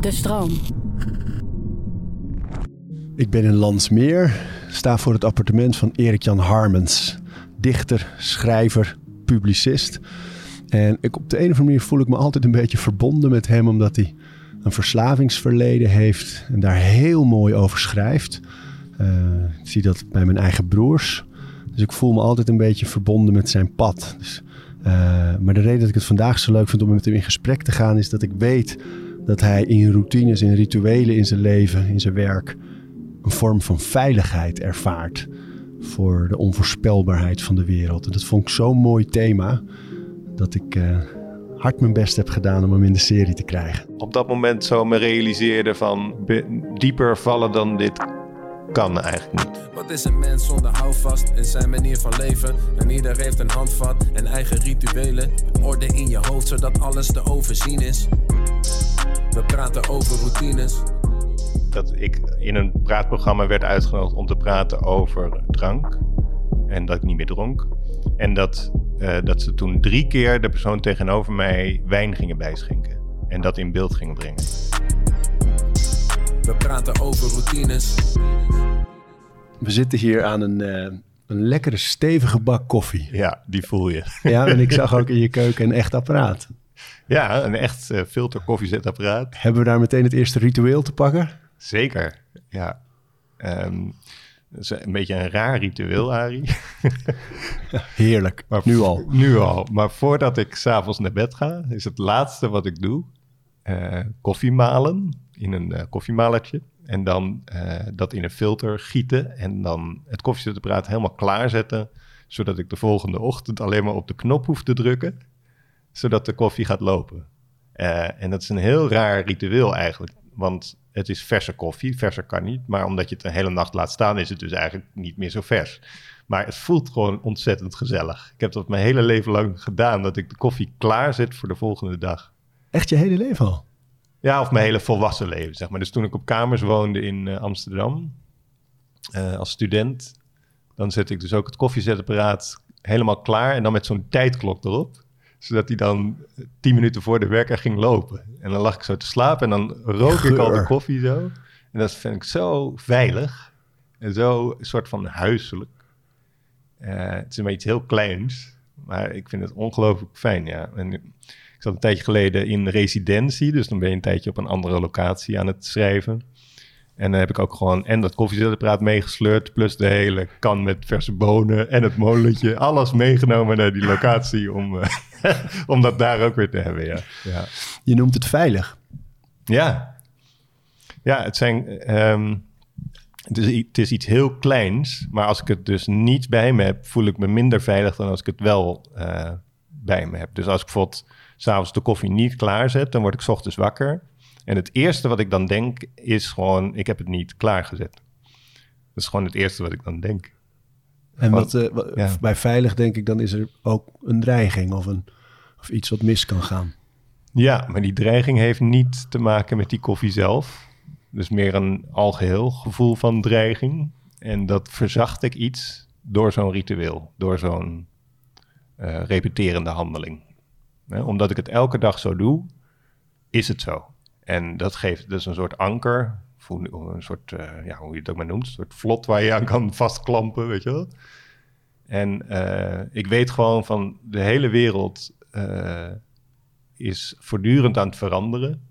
De stroom. Ik ben in Landsmeer, sta voor het appartement van Erik-Jan Harmens. Dichter, schrijver, publicist. En ik, op de een of andere manier voel ik me altijd een beetje verbonden met hem, omdat hij een verslavingsverleden heeft en daar heel mooi over schrijft. Uh, ik zie dat bij mijn eigen broers. Dus ik voel me altijd een beetje verbonden met zijn pad. Dus, uh, maar de reden dat ik het vandaag zo leuk vind om met hem in gesprek te gaan, is dat ik weet dat hij in routines, in rituelen in zijn leven, in zijn werk, een vorm van veiligheid ervaart voor de onvoorspelbaarheid van de wereld. En dat vond ik zo'n mooi thema dat ik uh, hard mijn best heb gedaan om hem in de serie te krijgen. Op dat moment zo me realiseerde van dieper vallen dan dit kan eigenlijk niet. Wat is een mens zonder houvast in zijn manier van leven? En ieder heeft een handvat en eigen rituelen. Orde in je hoofd zodat alles te overzien is. We praten over routines. Dat ik in een praatprogramma werd uitgenodigd om te praten over drank. En dat ik niet meer dronk. En dat, uh, dat ze toen drie keer de persoon tegenover mij wijn gingen bijschenken. En dat in beeld gingen brengen. We praten over routines. We zitten hier aan een, uh, een lekkere stevige bak koffie. Ja, die voel je. Ja, en ik zag ook in je keuken een echt apparaat. Ja, een echt uh, filter koffiezetapparaat. Hebben we daar meteen het eerste ritueel te pakken? Zeker, ja. Um, dat is een beetje een raar ritueel, Arie. Heerlijk, maar nu al. Nu al. Maar voordat ik s'avonds naar bed ga, is het laatste wat ik doe... Uh, koffie malen in een uh, koffiemalertje. En dan uh, dat in een filter gieten. En dan het koffiezetapparaat helemaal klaarzetten. Zodat ik de volgende ochtend alleen maar op de knop hoef te drukken. Zodat de koffie gaat lopen. en dat is een heel raar ritueel eigenlijk. Want het is verse koffie. Verser kan niet. Maar omdat je het een hele nacht laat staan, is het dus eigenlijk niet meer zo vers. Maar het voelt gewoon ontzettend gezellig. Ik heb dat mijn hele leven lang gedaan. Dat ik de koffie klaarzet voor de volgende dag. Echt je hele leven al? Ja, of mijn hele volwassen leven, zeg maar. Dus toen ik op kamers woonde in uh, Amsterdam uh, als student, dan zette ik dus ook het koffiezetapparaat helemaal klaar en dan met zo'n tijdklok erop zodat hij dan tien minuten voor de werker ging lopen. En dan lag ik zo te slapen en dan rook ik al de koffie zo. En dat vind ik zo veilig en zo een soort van huiselijk. Uh, het is een beetje heel kleins, maar ik vind het ongelooflijk fijn, ja. En ik zat een tijdje geleden in residentie, dus dan ben je een tijdje op een andere locatie aan het schrijven. En dan heb ik ook gewoon en dat koffiezetapparaat meegesleurd, plus de hele kan met verse bonen en het molentje. Alles meegenomen naar die locatie om, uh, om dat daar ook weer te hebben, ja. ja. Je noemt het veilig. Ja. Ja, het zijn... Um, het is, het is, iets heel kleins, maar als ik het dus niet bij me heb, voel ik me minder veilig dan als ik het wel uh, bij me heb. Dus als ik bijvoorbeeld s'avonds de koffie niet klaarzet, dan word ik s ochtends wakker. En het eerste wat ik dan denk is gewoon, ik heb het niet klaargezet. Dat is gewoon het eerste wat ik dan denk. En wat, uh, wat ja. bij veilig denk ik, dan is er ook een dreiging of, een, of iets wat mis kan gaan. Ja, maar die dreiging heeft niet te maken met die koffie zelf. Dus meer een algeheel gevoel van dreiging. En dat verzacht ik iets door zo'n ritueel, door zo'n uh, repeterende handeling. Omdat ik het elke dag zo doe, is het zo. En dat geeft dus een soort anker, een soort, uh, ja, hoe je het maar noemt, een soort vlot waar je aan kan vastklampen, weet je wel. En uh, ik weet gewoon van de hele wereld uh, is voortdurend aan het veranderen.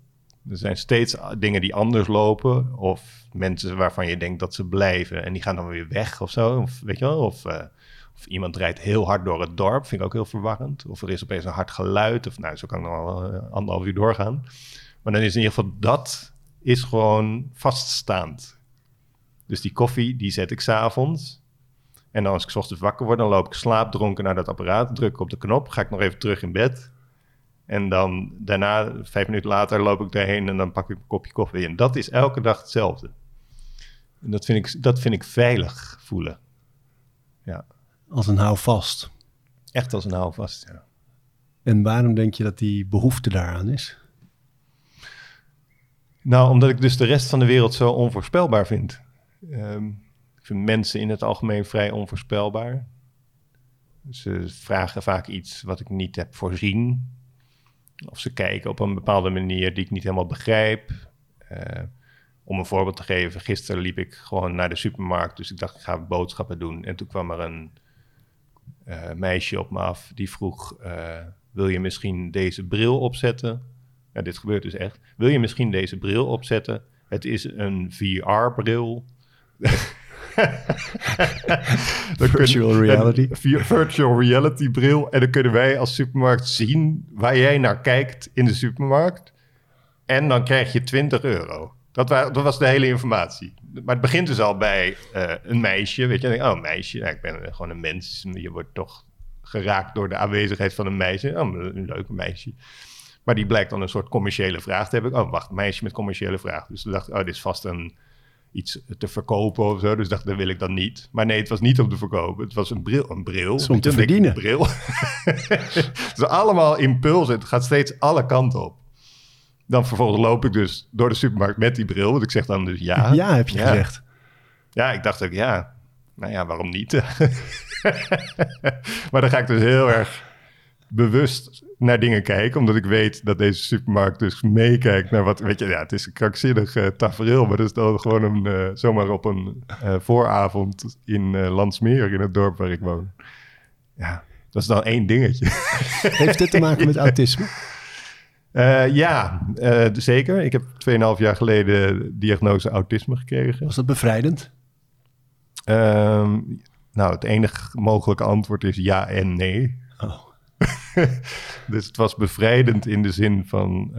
Er zijn steeds dingen die anders lopen, of mensen waarvan je denkt dat ze blijven en die gaan dan weer weg of zo, of, weet je wel, of, of iemand rijdt heel hard door het dorp, vind ik ook heel verwarrend. Of er is opeens een hard geluid, of nou, zo kan ik nog wel anderhalf uur doorgaan. Maar dan is in ieder geval dat is gewoon vaststaand. Dus die koffie, die zet ik s'avonds. En dan als ik s ochtends wakker word, dan loop ik slaapdronken naar dat apparaat, druk op de knop, ga ik nog even terug in bed. En dan daarna, vijf minuten later, loop ik daarheen en dan pak ik een kopje koffie. En dat is elke dag hetzelfde. En dat vind ik, dat vind ik veilig voelen. Ja. Als een houvast. Echt als een houvast, ja. En waarom denk je dat die behoefte daaraan is? Nou, omdat ik dus de rest van de wereld zo onvoorspelbaar vind. Um, ik vind mensen in het algemeen vrij onvoorspelbaar. Ze vragen vaak iets wat ik niet heb voorzien. Of ze kijken op een bepaalde manier die ik niet helemaal begrijp. Eh, om een voorbeeld te geven, gisteren liep ik gewoon naar de supermarkt. Dus ik dacht, ik ga boodschappen doen. En toen kwam er een meisje op me af die vroeg: eh, Wil je misschien deze bril opzetten? Ja, dit gebeurt dus echt. Wil je misschien deze bril opzetten? Het is een VR-bril. Virtual reality. virtual reality bril. En dan kunnen wij als supermarkt zien waar jij naar kijkt in de supermarkt. En dan krijg je 20 euro. Dat, wa- dat was de hele informatie. Maar het begint dus al bij eh, een meisje. Weet je, denk oh, een meisje. Ik ben gewoon een mens. Je wordt toch geraakt door de aanwezigheid van een meisje. Oh, een leuke meisje. Maar die blijkt dan een soort commerciële vraag te hebben. Oh, wacht, meisje met commerciële vraag. Dus toen dacht ik, oh, dit is vast een, iets te verkopen of zo. Dus dacht, dat wil ik dan niet. Maar nee, het was niet om te verkopen. Het was een bril. Een bril. is om te verdienen. Een bril. het is allemaal impulsen. Het gaat steeds alle kanten op. Dan vervolgens loop ik dus door de supermarkt met die bril. Want ik zeg dan dus ja. Ja, heb je Ja. gezegd. Ja, ik dacht ook ja. Nou ja, waarom niet? maar dan ga ik dus heel erg bewust naar dingen kijken. Omdat ik weet dat deze supermarkt dus meekijkt naar wat... Weet je, ja, het is een krankzinnig eh, tafereel. Maar dat is dan gewoon een, eh, zomaar op een eh, vooravond in Landsmeer, in het dorp waar ik woon. Ja, dat is dan één dingetje. Heeft dit te maken met autisme? Eh, ja, eh, zeker. Ik heb 2,5 jaar geleden diagnose autisme gekregen. Was dat bevrijdend? Ehm, nou, het enige mogelijke antwoord is ja en nee. Oh. Dus het was bevrijdend in de zin van...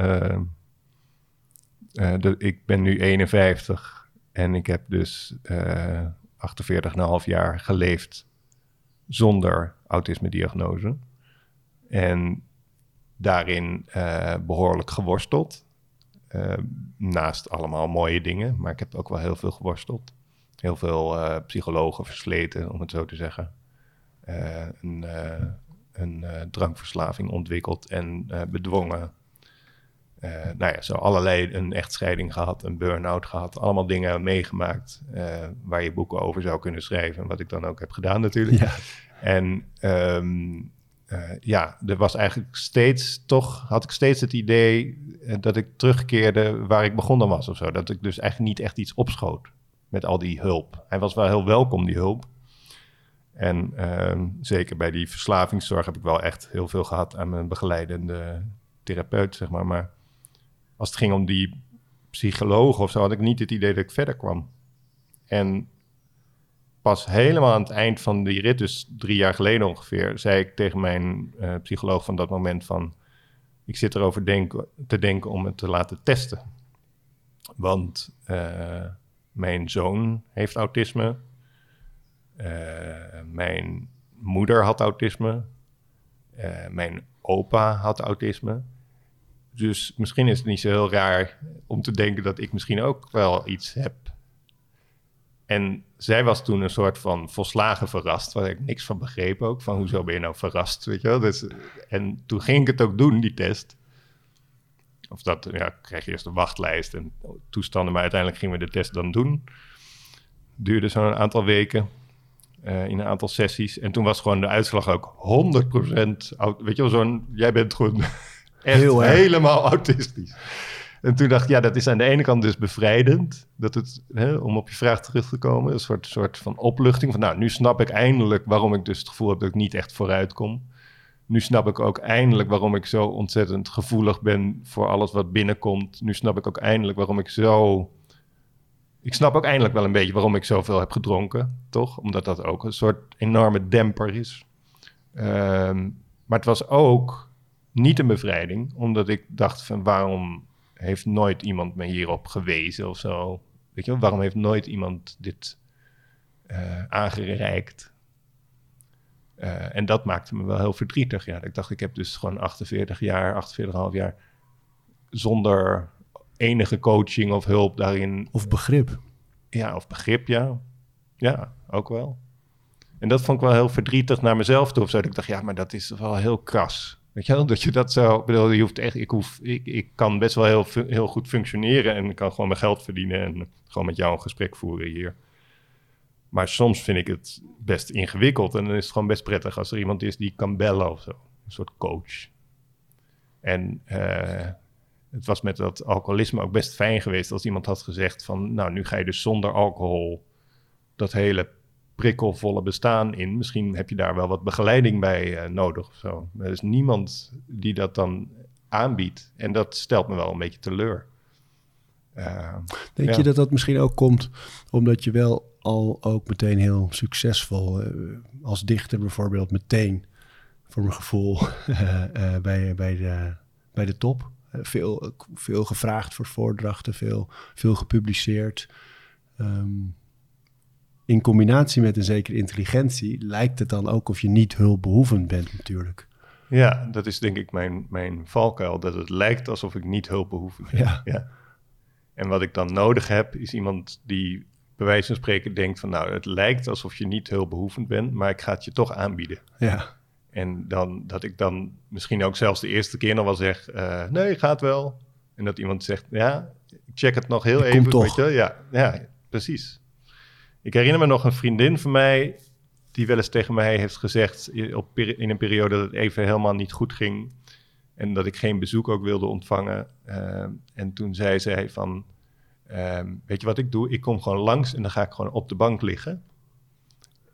de, ik ben nu 51 en ik heb dus eh 48,5 jaar geleefd zonder autisme-diagnose. En daarin eh, behoorlijk geworsteld. Eh, naast allemaal mooie dingen, maar ik heb ook wel heel veel geworsteld. Heel veel eh, psychologen versleten, om het zo te zeggen. Een een drankverslaving ontwikkeld en bedwongen. Nou ja, zo allerlei, een echtscheiding gehad, een burn-out gehad. Allemaal dingen meegemaakt waar je boeken over zou kunnen schrijven. Wat ik dan ook heb gedaan natuurlijk. Ja. En ehm, eh, ja, er was eigenlijk steeds, toch had ik steeds het idee eh, dat ik terugkeerde waar ik begonnen was of zo. Dat ik dus eigenlijk niet echt iets opschoot met al die hulp. Hij was wel heel welkom, die hulp. En ehm, zeker bij die verslavingszorg heb ik wel echt heel veel gehad aan mijn begeleidende therapeut, zeg maar. Maar als het ging om die psycholoog of zo, had ik niet het idee dat ik verder kwam. En pas helemaal aan het eind van die rit, dus drie jaar geleden ongeveer, zei ik tegen mijn eh, psycholoog van dat moment van... ik zit erover te denken om het te laten testen. Want eh, mijn zoon heeft autisme. Eh, mijn moeder had autisme. Mijn opa had autisme. Dus misschien is het niet zo heel raar om te denken dat ik misschien ook wel iets heb. En zij was toen een soort van volslagen verrast, waar ik niks van begreep ook. Van hoezo ben je nou verrast, weet je wel? Dus, en toen ging ik het ook doen, die test. Of dat, ja, kreeg je eerst een wachtlijst en toestanden. Maar uiteindelijk gingen we de test dan doen. Duurde zo'n aantal weken, eh, in een aantal sessies. En toen was gewoon de uitslag ook 100% aut- Weet je wel, zo'n, jij bent gewoon echt Heel helemaal autistisch. En toen dacht ik, ja, dat is aan de ene kant dus bevrijdend. Dat het, hè, om op je vraag terug te komen, een soort, soort van opluchting. Van nou, nu snap ik eindelijk waarom ik dus het gevoel heb dat ik niet echt vooruit kom. Nu snap ik ook eindelijk waarom ik zo ontzettend gevoelig ben voor alles wat binnenkomt. Nu snap ik ook eindelijk waarom ik zo. Ik snap ook eindelijk wel een beetje waarom ik zoveel heb gedronken, toch? Omdat dat ook een soort enorme demper is. Ehm, maar het was ook niet een bevrijding, omdat ik dacht van waarom heeft nooit iemand me hierop gewezen of zo? Weet je wel, waarom heeft nooit iemand dit eh, aangereikt? Eh, en dat maakte me wel heel verdrietig. Ja, ik dacht, ik heb dus gewoon 48 jaar, 48,5 jaar zonder enige coaching of hulp daarin. Of begrip? Ja, of begrip, ja. Ja, ook wel. En dat vond ik wel heel verdrietig naar mezelf toe. Of zo. Ik dacht, ja, maar dat is wel heel kras. Weet je wel, dat je dat zo... Bedoel, je hoeft echt... Ik, hoef, ik, ik kan best wel heel, heel goed functioneren... en ik kan gewoon mijn geld verdienen... en gewoon met jou een gesprek voeren hier. Maar soms vind ik het best ingewikkeld... en dan is het gewoon best prettig als er iemand is die kan bellen of zo. Een soort coach. En uh, het was met dat alcoholisme ook best fijn geweest als iemand had gezegd van, nou, nu ga je dus zonder alcohol dat hele prikkelvolle bestaan in. Misschien heb je daar wel wat begeleiding bij uh, nodig of zo. Er is niemand die dat dan aanbiedt. En dat stelt me wel een beetje teleur. Uh, Denk ja. je dat dat misschien ook komt omdat je wel al ook meteen heel succesvol, uh, als dichter bijvoorbeeld, meteen voor mijn gevoel bij, bij, de, bij de top eh, veel, veel gevraagd voor voordrachten, veel, veel gepubliceerd. Ehm, in combinatie met een zekere intelligentie lijkt het dan ook of je niet hulpbehoevend bent natuurlijk. Ja, dat is denk ik mijn, mijn valkuil, dat het lijkt alsof ik niet hulpbehoevend ben. Ja. ja. En wat ik dan nodig heb, is iemand die bij wijze van spreken denkt van nou, het lijkt alsof je niet hulpbehoevend bent, maar ik ga het je toch aanbieden. Ja. En dan, dat ik dan misschien ook zelfs de eerste keer nog wel zeg: uh, nee, gaat wel. En dat iemand zegt: ja, ik check het nog heel even. Toch. Weet je? Ja, ja, precies. Ik herinner me nog een vriendin van mij die wel eens tegen mij heeft gezegd in een periode dat het even helemaal niet goed ging en dat ik geen bezoek ook wilde ontvangen. Uh, en toen zei zij van, uh, weet je wat ik doe? Ik kom gewoon langs en dan ga ik gewoon op de bank liggen.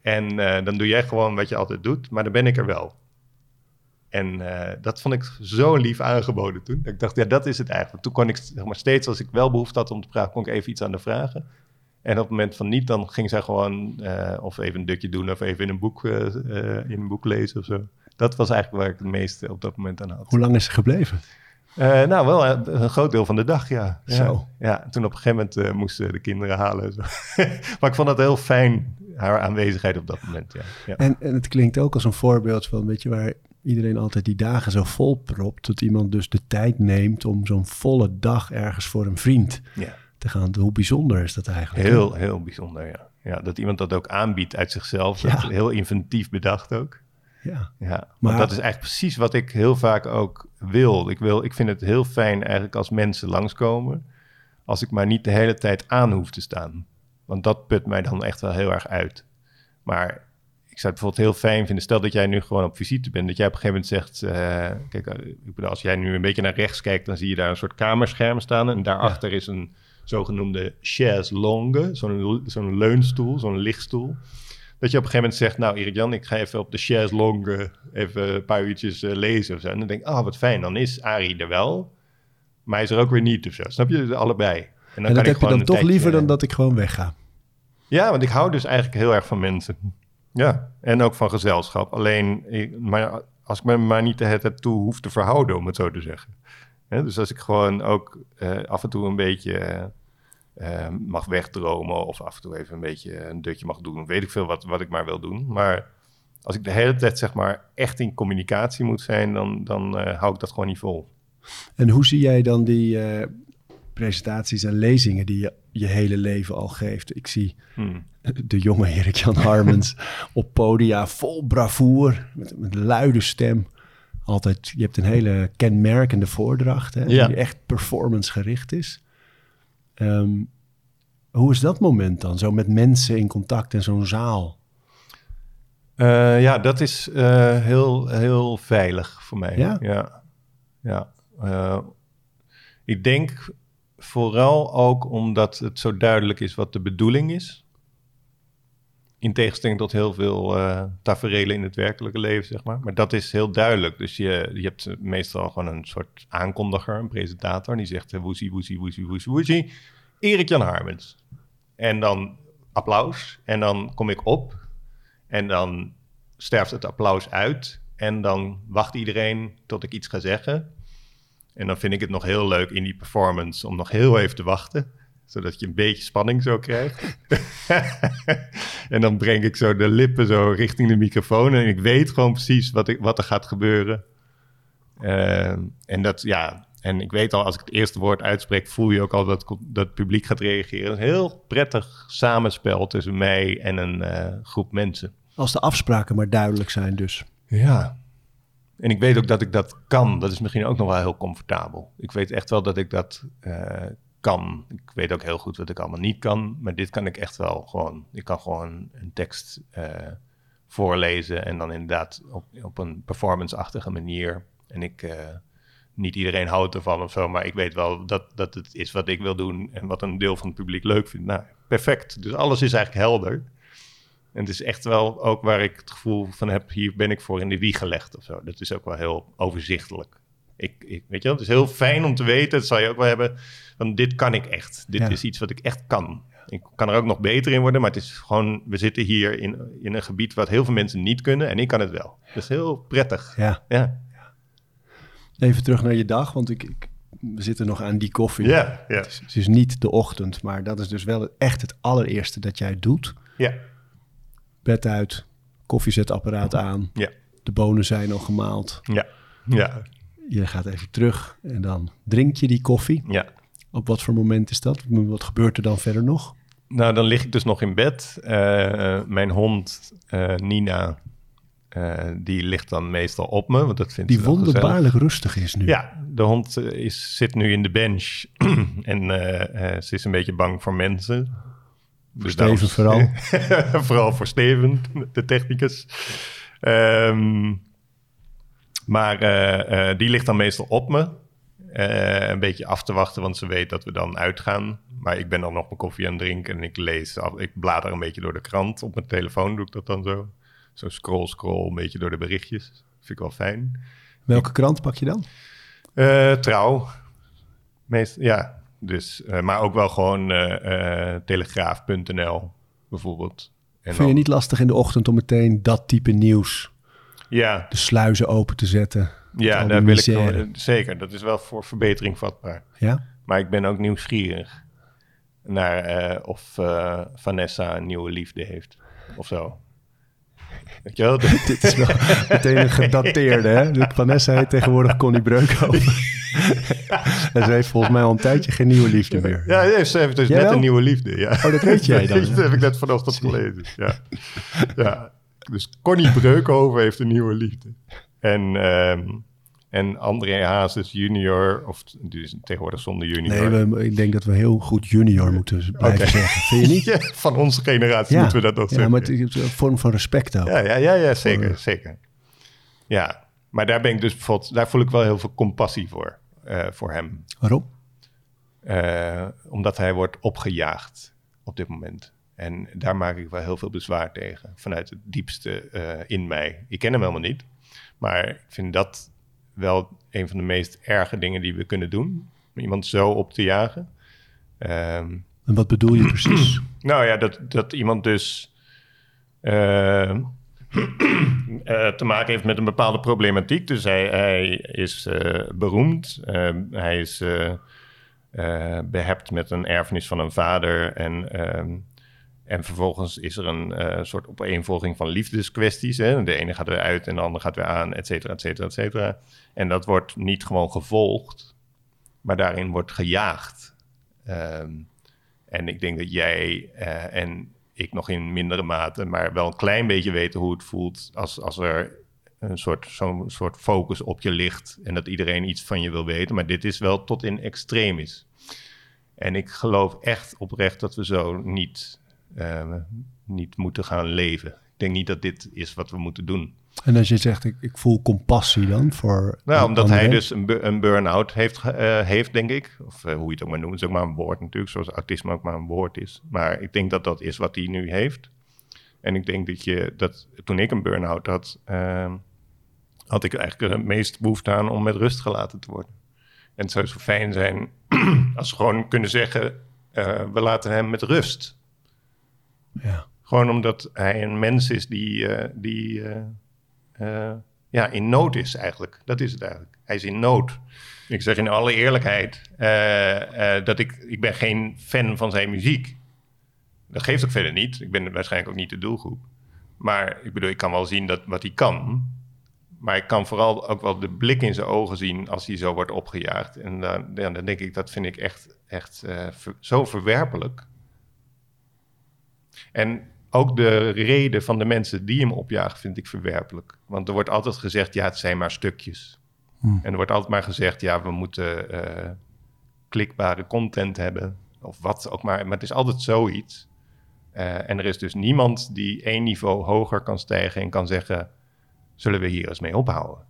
En uh, dan doe jij gewoon wat je altijd doet, maar dan ben ik er wel. En uh, dat vond ik zo lief aangeboden toen. Ik dacht, ja, dat is het eigenlijk. Toen kon ik zeg maar, steeds, als ik wel behoefte had om te praten, kon ik even iets aan de vragen. En op het moment van niet, dan ging zij gewoon uh, of even een dutje doen of even in een boek, in een boek lezen of zo. Dat was eigenlijk waar ik het meeste op dat moment aan had. Hoe lang is ze gebleven? Uh, nou, wel een groot deel van de dag, ja. Zo. Ja, toen op een gegeven moment moesten de kinderen halen. Zo. maar ik vond dat heel fijn, haar aanwezigheid op dat moment, ja. ja. En, en het klinkt ook als een voorbeeld van, weet je, waar iedereen altijd die dagen zo vol propt, dat iemand dus de tijd neemt om zo'n volle dag ergens voor een vriend ja. Te gaan. Hoe bijzonder is dat eigenlijk? Heel, heel bijzonder, ja. ja. Dat iemand dat ook aanbiedt uit zichzelf. Ja. Heel inventief bedacht ook. Ja. ja, maar dat is eigenlijk precies wat ik heel vaak ook wil. Ik, wil. ik vind het heel fijn eigenlijk als mensen langskomen, als ik maar niet de hele tijd aan hoef te staan. Want dat put mij dan echt wel heel erg uit. Maar ik zou het bijvoorbeeld heel fijn vinden, stel dat jij nu gewoon op visite bent, dat jij op een gegeven moment zegt, uh, kijk, ik bedoel, als jij nu een beetje naar rechts kijkt, dan zie je daar een soort kamerscherm staan en daarachter ja. is een zogenoemde chaise longue, zo'n zo'n leunstoel, zo'n lichtstoel. Dat je op een gegeven moment zegt, nou Erik-Jan, ik ga even op de chaise longue even een paar uurtjes uh, lezen of zo. En dan denk ik, ah, oh, wat fijn, dan is Arie er wel, maar hij is er ook weer niet of zo. Snap je? Allebei. En, dan en dat heb je dan toch liever dan dat ik gewoon wegga? Ja, want ik hou dus eigenlijk heel erg van mensen. Ja, en ook van gezelschap. Alleen, ik, maar als ik me maar niet de tijd toe hoef te verhouden, om het zo te zeggen. dus als ik gewoon ook uh, af en toe een beetje uh, mag wegdromen of af en toe even een beetje een dutje mag doen. Weet ik veel wat, wat ik maar wil doen. Maar als ik de hele tijd zeg maar echt in communicatie moet zijn, dan, dan uh, hou ik dat gewoon niet vol. En hoe zie jij dan die uh, presentaties en lezingen die je je hele leven al geeft? Ik zie hmm. de jonge Erik-Jan Harmens op podia vol bravoer, met, met luide stem. Altijd, je hebt een hele kenmerkende voordracht, hè, ja. die echt performance gericht is. Um, hoe is dat moment dan? Zo met mensen in contact in zo'n zaal? Uh, ja, dat is uh, heel, heel veilig voor mij. Ja? Ja. ja. Uh, ik denk vooral ook omdat het zo duidelijk is wat de bedoeling is. In tegenstelling tot heel veel uh, taferelen in het werkelijke leven, zeg maar. Maar dat is heel duidelijk. Dus je, je hebt meestal gewoon een soort aankondiger, een presentator. Die zegt woezie, woezie, woezie, woezie, woezie. Erik-Jan Harmens. En dan applaus. En dan kom ik op. En dan sterft het applaus uit. En dan wacht iedereen tot ik iets ga zeggen. En dan vind ik het nog heel leuk in die performance om nog heel even te wachten. Zodat je een beetje spanning zo krijgt. en dan breng ik zo de lippen zo richting de microfoon. En ik weet gewoon precies wat, ik, wat er gaat gebeuren. Uh, en dat, ja, en ik weet al, als ik het eerste woord uitspreek, voel je ook al dat, dat het publiek gaat reageren. Een heel prettig samenspel tussen mij en een uh, groep mensen. Als de afspraken maar duidelijk zijn dus. Ja. En ik weet ook dat ik dat kan. Dat is misschien ook nog wel heel comfortabel. Ik weet echt wel dat ik dat uh, kan. Ik weet ook heel goed wat ik allemaal niet kan. Maar dit kan ik echt wel gewoon. Ik kan gewoon een tekst uh, voorlezen en dan inderdaad op, op een performance-achtige manier. En ik niet iedereen houdt ervan of zo, maar ik weet wel dat, dat het is wat ik wil doen en wat een deel van het publiek leuk vindt. Nou, perfect. Dus alles is eigenlijk helder. En het is echt wel ook waar ik het gevoel van heb, hier ben ik voor in de wieg gelegd of zo. Dat is ook wel heel overzichtelijk. Ik, ik, weet je het is heel fijn om te weten, dat zal je ook wel hebben, van dit kan ik echt. Dit Ja. is iets wat ik echt kan. Ik kan er ook nog beter in worden, maar het is gewoon, we zitten hier in, in een gebied wat heel veel mensen niet kunnen en ik kan het wel. Dat is heel prettig. Ja. Ja, Even terug naar je dag, want ik, ik, we zitten nog aan die koffie. ja, ja. Het is, het is niet de ochtend, maar dat is dus wel echt het allereerste dat jij doet. Ja, Bed uit, koffiezetapparaat aan, ja, de bonen zijn al gemaald. ja, ja, Je gaat even terug en dan drink je die koffie. ja. Op wat voor moment is dat? Wat gebeurt er dan verder nog? Nou, dan lig ik dus nog in bed. Eh, mijn hond, eh, Nina, eh, die ligt dan meestal op me, want dat vindt Die ze wel gezellig. wonderbaarlijk rustig is nu. Ja, de hond eh, is, zit nu in de bench en eh, eh, ze is een beetje bang voor mensen. Dus Steven daarom- vooral voor Steven, de technicus. Ehm, maar eh, eh, die ligt dan meestal op me. Eh, een beetje af te wachten, want ze weet dat we dan uitgaan. Maar ik ben dan nog mijn koffie aan het drinken en ik lees, af, ik blader een beetje door de krant. Op mijn telefoon doe ik dat dan zo. Zo scroll, scroll, een beetje door de berichtjes. Vind ik wel fijn. Welke krant pak je dan? Trouw. Meest, ja, dus, maar ook wel gewoon telegraaf.nl bijvoorbeeld. En Vind je niet lastig in de ochtend om meteen dat type nieuws, Ja, de sluizen open te zetten? ja daar wil ik misère? zeker. Dat is wel voor verbetering vatbaar. Ja? Maar ik ben ook nieuwsgierig naar eh, of eh, Vanessa een nieuwe liefde heeft of zo. Weet je wel? Dit is wel meteen een gedateerde, hè? De Vanessa heet tegenwoordig Connie Breukhoven. en ze heeft volgens mij al een tijdje geen nieuwe liefde meer. Ja, ja, ze heeft dus Jij net wel? een nieuwe liefde. Ja. Oh, dat weet jij dan, dat heb ik net vanochtend gelezen. Ja. ja. Dus Connie Breukhoven heeft een nieuwe liefde. En, ehm, en André Hazes junior, of die is tegenwoordig zonder junior. Nee, we, ik denk dat we heel goed junior moeten blijven zeggen. Vind je niet? Ja, van onze generatie moeten we dat nog ja, zeggen. maar het is een vorm van respect ook. Ja, ja, ja, ja zeker, Voor- zeker. Ja, maar daar ben ik dus bijvoorbeeld, daar voel ik wel heel veel compassie voor, eh, voor hem. Waarom? Eh, omdat hij wordt opgejaagd op dit moment. En daar maak ik wel heel veel bezwaar tegen, vanuit het diepste eh, in mij. Ik ken hem helemaal niet, maar ik vind dat wel een van de meest erge dingen die we kunnen doen. Om iemand zo op te jagen. Ehm, En wat bedoel je precies? nou ja, dat, dat iemand dus eh, eh, te maken heeft met een bepaalde problematiek. Dus hij, hij is eh, beroemd, eh, hij is eh, eh, behept met een erfenis van een vader en... ehm, en vervolgens is er een eh, soort opeenvolging van liefdeskwesties. Hè? De ene gaat weer uit en de ander gaat weer aan, et cetera, et cetera, et cetera. En dat wordt niet gewoon gevolgd, maar daarin wordt gejaagd. Ehm, en ik denk dat jij eh, en ik nog in mindere mate, maar wel een klein beetje weten hoe het voelt als, als er een soort, zo'n soort focus op je ligt en dat iedereen iets van je wil weten. Maar dit is wel tot in extreem is. En ik geloof echt oprecht dat we zo niet, eh, niet moeten gaan leven. Ik denk niet dat dit is wat we moeten doen. En als je zegt, ik, ik voel compassie dan voor... Nou, omdat anderen. hij dus een, een burn-out heeft, eh, heeft, denk ik. Of eh, hoe je het ook maar noemt. Is ook maar een woord natuurlijk, zoals autisme ook maar een woord is. Maar ik denk dat dat is wat hij nu heeft. En ik denk dat je, dat toen ik een burn-out had, ehm, had ik eigenlijk het meest behoefte aan om met rust gelaten te worden. En het zou zo fijn zijn als we gewoon kunnen zeggen, eh, we laten hem met rust. Ja. Gewoon omdat hij een mens is die, eh, die eh, eh, ja, in nood is eigenlijk. Dat is het eigenlijk. Hij is in nood. Ik zeg in alle eerlijkheid dat ik, ik ben geen fan van zijn muziek. Dat geeft ook verder niet. Ik ben waarschijnlijk ook niet de doelgroep. Maar ik bedoel, ik kan wel zien dat, wat hij kan. Maar ik kan vooral ook wel de blik in zijn ogen zien als hij zo wordt opgejaagd. En dan, dan denk ik, dat vind ik echt, echt zo verwerpelijk. En ook de reden van de mensen die hem opjagen vind ik verwerpelijk. Want er wordt altijd gezegd, ja, het zijn maar stukjes. Hmm. En er wordt altijd maar gezegd, ja, we moeten eh, klikbare content hebben. Of wat ook maar. Maar het is altijd zoiets. Eh, en er is dus niemand die één niveau hoger kan stijgen en kan zeggen, zullen we hier eens mee ophouden?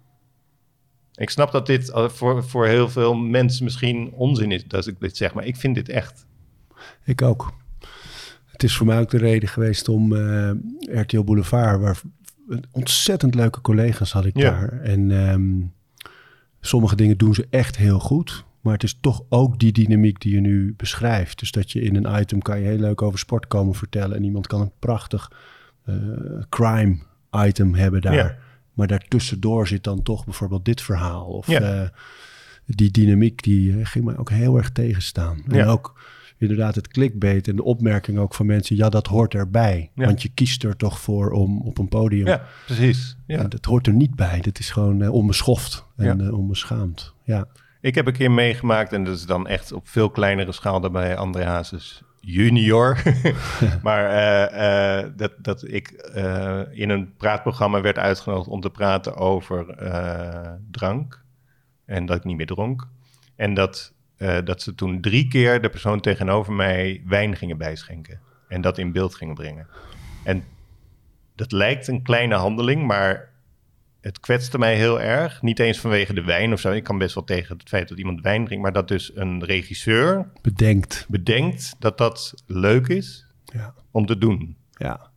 Ik snap dat dit eh, voor, voor heel veel mensen misschien onzin is dat ik dit zeg, maar ik vind dit echt. Ik ook. Het is voor mij ook de reden geweest om uh, RTL Boulevard, waar ontzettend leuke collega's had ik Ja. daar. En ehm, sommige dingen doen ze echt heel goed. Maar het is toch ook die dynamiek die je nu beschrijft. Dus dat je in een item kan je heel leuk over sport komen vertellen. En iemand kan een prachtig eh, crime item hebben daar. Ja. Maar daartussendoor zit dan toch bijvoorbeeld dit verhaal. Of Ja. eh, die dynamiek die eh, ging mij ook heel erg tegenstaan. En ook inderdaad het clickbait en de opmerking ook van mensen. Ja, dat hoort erbij. Ja. Want je kiest er toch voor om op een podium. Ja, precies. Ja. Dat hoort er niet bij. Dat is gewoon eh, onbeschoft en Ja. eh, onbeschaamd. Ja. Ik heb een keer meegemaakt, en dat is dan echt op veel kleinere schaal dan bij André Hazes junior. maar eh, dat, dat ik in een praatprogramma werd uitgenodigd om te praten over drank. En dat ik niet meer dronk. En dat, eh, dat ze toen drie keer de persoon tegenover mij wijn gingen bijschenken. En dat in beeld gingen brengen. En dat lijkt een kleine handeling, maar het kwetste mij heel erg. Niet eens vanwege de wijn of zo. Ik kan best wel tegen het feit dat iemand wijn drinkt. Maar dat dus een regisseur Bedenkt. bedenkt dat dat leuk is Ja. om te doen. Ja.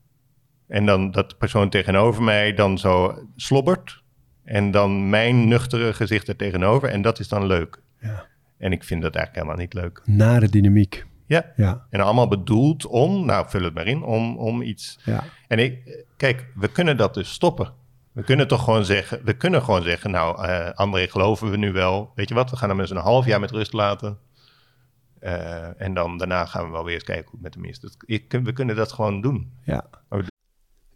En dan dat de persoon tegenover mij dan zo slobbert. En dan mijn nuchtere gezicht er tegenover. En dat is dan leuk. ja. En ik vind dat eigenlijk helemaal niet leuk. Nare dynamiek. Ja. Ja. En allemaal bedoeld om, nou vul het maar in, om, om iets. Ja. En ik, kijk, we kunnen dat dus stoppen. We kunnen toch gewoon zeggen, we kunnen gewoon zeggen, nou, eh André geloven we nu wel. Weet je wat, we gaan hem eens een half jaar met rust laten. Eh, en dan daarna gaan we wel weer eens kijken hoe het met hem is. Dat, ik, we kunnen dat gewoon doen. ja.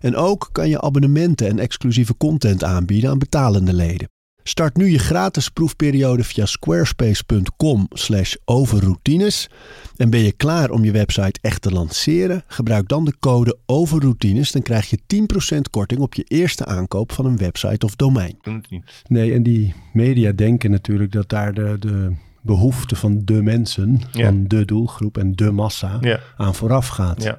En ook kan je abonnementen en exclusieve content aanbieden aan betalende leden. Start nu je gratis proefperiode via squarespace.com slash overroutines. En ben je klaar om je website echt te lanceren? Gebruik dan de code overroutines. Dan krijg je 10% korting op je eerste aankoop van een website of domein. Nee, en die media denken natuurlijk dat daar de, de behoefte van de mensen, Ja. van de doelgroep en de massa Ja, aan vooraf gaat. ja,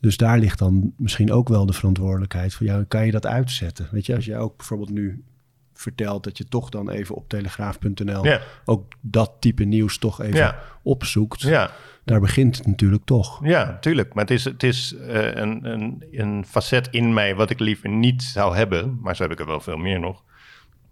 Dus daar ligt dan misschien ook wel de verantwoordelijkheid voor jou. Kan je dat uitzetten? Weet je, als je ook bijvoorbeeld nu vertelt dat je toch dan even op telegraaf.nl ja, ook dat type nieuws toch even Ja. opzoekt. ja. Daar begint het natuurlijk toch. Ja, tuurlijk. Maar het is, het is eh, een, een, een facet in mij wat ik liever niet zou hebben. Maar zo heb ik er wel veel meer nog.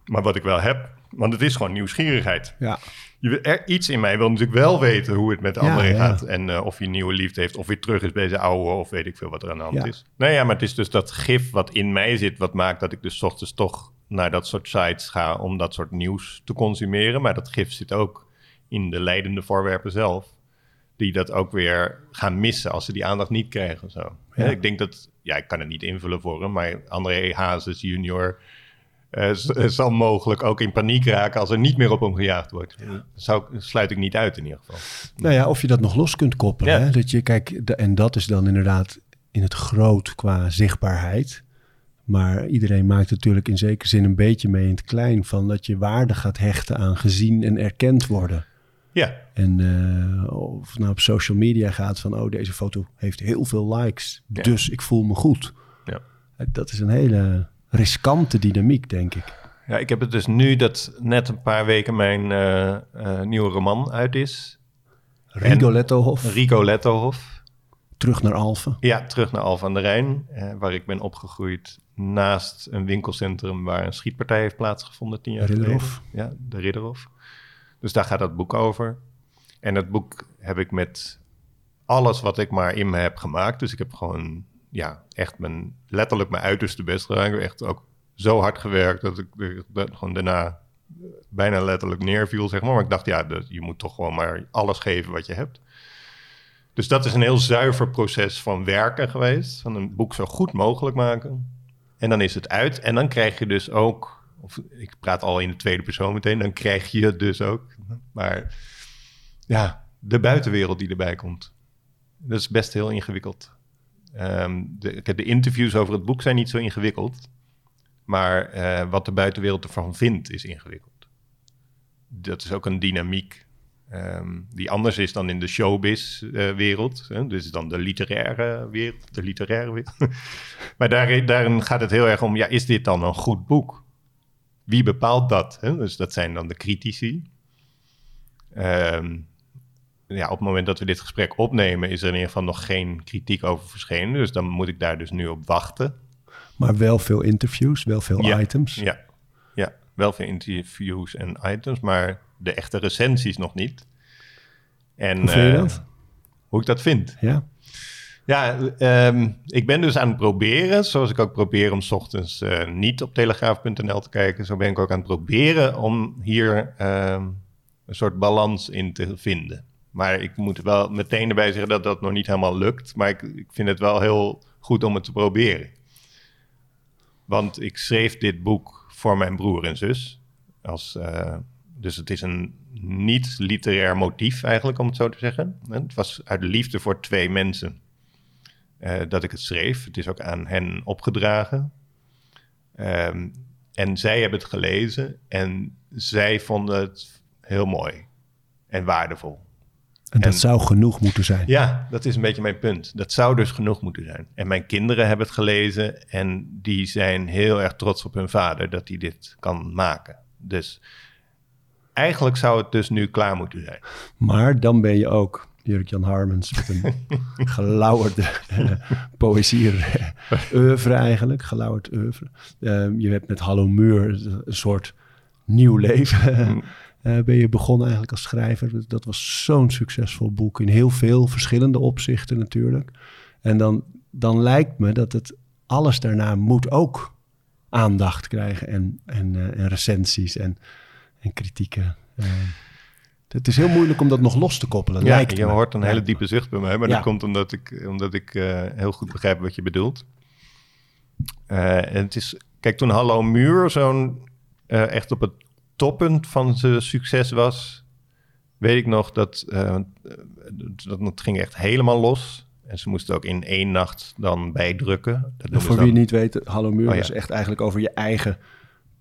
Maar wat ik wel heb, want het is gewoon nieuwsgierigheid. Ja, Je, er, iets in mij wil natuurlijk wel weten hoe het met de Ja, anderen ja. gaat. En eh, of hij een nieuwe liefde heeft, of weer terug is bij zijn oude, of weet ik veel wat er aan de hand Ja. is. Nou ja, maar het is dus dat gif wat in mij zit, wat maakt dat ik dus ochtends toch naar dat soort sites ga om dat soort nieuws te consumeren. Maar dat gif zit ook in de leidende voorwerpen zelf. Die dat ook weer gaan missen als ze die aandacht niet krijgen. Zo. Ik denk dat, ja, ik kan het niet invullen voor hem, maar André Hazes junior eh, zal mogelijk ook in paniek raken als er niet meer op hem gejaagd wordt. Dat zou, ik- sluit ik niet uit in ieder geval. nou ja, of je dat nog los kunt koppelen. Ja. Hè? Dat je, kijk, de- en dat is dan inderdaad in het groot qua zichtbaarheid. Maar iedereen maakt natuurlijk in zekere zin een beetje mee in het klein van dat je waarde gaat hechten aan gezien en erkend worden. Ja, En eh, of het nou op social media gaat van, oh, deze foto heeft heel veel likes, Ja. dus ik voel me goed. ja. Dat is een hele riskante dynamiek, denk ik. ja, ik heb het dus nu dat net een paar weken mijn eh, eh, nieuwe roman uit is. Rigoletto-hof, Rico Lettohof. terug naar Alphen. Ja, terug naar Alphen aan de Rijn, eh, waar ik ben opgegroeid naast een winkelcentrum waar een schietpartij heeft plaatsgevonden tien jaar Ridderhof. geleden. Ja, de Ridderhof. Dus daar gaat dat boek over. En dat boek heb ik met alles wat ik maar in me heb gemaakt. Dus ik heb gewoon, ja, echt mijn, letterlijk mijn uiterste best gedaan. Ik heb echt ook zo hard gewerkt dat ik dat gewoon daarna bijna letterlijk neerviel, zeg maar. Maar ik dacht, ja, je moet toch gewoon maar alles geven wat je hebt. Dus dat is een heel zuiver proces van werken geweest. Van een boek zo goed mogelijk maken. En dan is het uit. En dan krijg je dus ook of ik praat al in de tweede persoon meteen, dan krijg je het dus ook. Maar ja, de buitenwereld die erbij komt. Dat is best heel ingewikkeld. Ehm, de, de, interviews over het boek zijn niet zo ingewikkeld. Maar eh, wat de buitenwereld ervan vindt, is ingewikkeld. Dat is ook een dynamiek ehm, die anders is dan in de showbiz-wereld. Uh, dus dan de literaire wereld. De literaire wereld. maar daar, daarin gaat het heel erg om, ja, is dit dan een goed boek? Wie bepaalt dat? Hè? Dus dat zijn dan de critici. Um, ja, op het moment dat we dit gesprek opnemen, is er in ieder geval nog geen kritiek over verschenen. Dus dan moet ik daar dus nu op wachten. Maar wel veel interviews, wel veel items. Ja, ja, wel veel interviews en items, maar de echte recensies nog niet. En, hoe vind je uh, dat? Hoe ik dat vind? Ja. Ja, um, ik ben dus aan het proberen, zoals ik ook probeer om s ochtends uh, niet op telegraaf.nl te kijken. Zo ben ik ook aan het proberen om hier um, een soort balans in te vinden. Maar ik moet wel meteen erbij zeggen dat dat nog niet helemaal lukt. Maar ik, ik vind het wel heel goed om het te proberen. Want ik schreef dit boek voor mijn broer en zus. Als, uh, dus het is een niet-literair motief eigenlijk, om het zo te zeggen. Het was uit liefde voor twee mensen uh, dat ik het schreef. Het is ook aan hen opgedragen. Um, en zij hebben het gelezen en zij vonden het heel mooi en waardevol. En dat zou genoeg moeten zijn. Ja, dat is een beetje mijn punt. Dat zou dus genoeg moeten zijn. En mijn kinderen hebben het gelezen en die zijn heel erg trots op hun vader dat hij dit kan maken. Dus eigenlijk zou het dus nu klaar moeten zijn. Maar dan ben je ook Jurk-Jan Harmens met een gelauwerde uh, poëzie oeuvre eigenlijk, gelauwerd oeuvre. Uh, je hebt met Hallo Muur een soort nieuw leven mm. Uh, ben je begonnen eigenlijk als schrijver. Dat was zo'n succesvol boek in heel veel verschillende opzichten natuurlijk. En dan, dan lijkt me dat het alles daarna moet ook aandacht krijgen en, en, uh, en recensies en, en kritieken. Uh, het is heel moeilijk om dat nog los te koppelen. Ja, lijkt je me. hoort een hele diepe zucht bij mij, maar Ja. dat komt omdat ik, omdat ik eh, heel goed begrijp wat je bedoelt. Eh, en het is, kijk, toen Hallo Muur zo'n eh, echt op het toppunt van zijn succes was, weet ik nog dat, eh, dat het ging echt helemaal los. En ze moesten ook in één nacht dan bijdrukken. Dat Voor wie niet weet, Hallo Muur Oh, ja. is echt eigenlijk over je eigen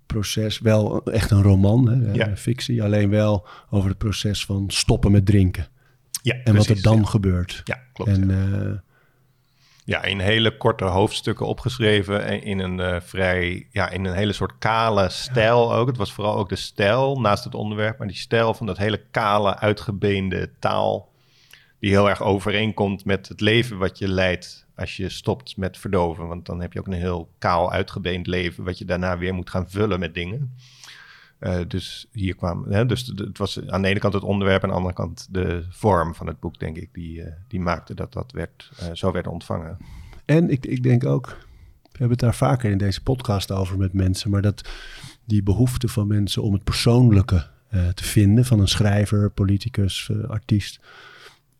proces. Wel echt een roman, hè, Ja. een fictie. Alleen wel over het proces van stoppen met drinken. ja, En wat er dan ja. gebeurt. Ja, klopt. En ja. Ja, in hele korte hoofdstukken opgeschreven. en In een eh, vrij, ja, in een hele soort kale stijl ook. Het was vooral ook de stijl naast het onderwerp. Maar die stijl van dat hele kale, uitgebeende taal. Die heel erg overeenkomt met het leven wat je leidt als je stopt met verdoven. Want dan heb je ook een heel kaal, uitgebeend leven. Wat je daarna weer moet gaan vullen met dingen. Eh, dus hier kwam, hè, dus het was aan de ene kant het onderwerp en aan de andere kant de vorm van het boek, denk ik, die, eh, die maakte dat dat werd, eh, zo werd ontvangen. En ik, ik denk ook, we hebben het daar vaker in deze podcast over met mensen, maar dat die behoefte van mensen om het persoonlijke te vinden van een schrijver, politicus, artiest,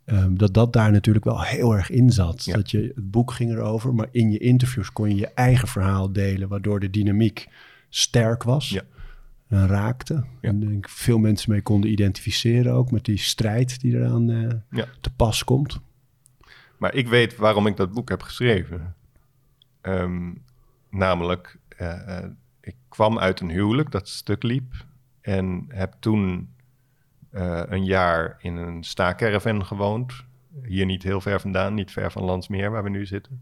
ehm, dat dat daar natuurlijk wel heel erg in zat. Ja. Dat je, het boek ging erover, maar in je interviews kon je je eigen verhaal delen, waardoor de dynamiek sterk was. Ja. En raakte. Ja. En denk ik veel mensen mee konden identificeren ook met die strijd die eraan eh, Ja. te pas komt. Maar ik weet waarom ik dat boek heb geschreven. Ehm, namelijk, eh, eh, ik kwam uit een huwelijk dat stuk liep. En heb toen eh, een jaar in een staakerven gewoond. Hier niet heel ver vandaan, niet ver van Landsmeer, waar we nu zitten.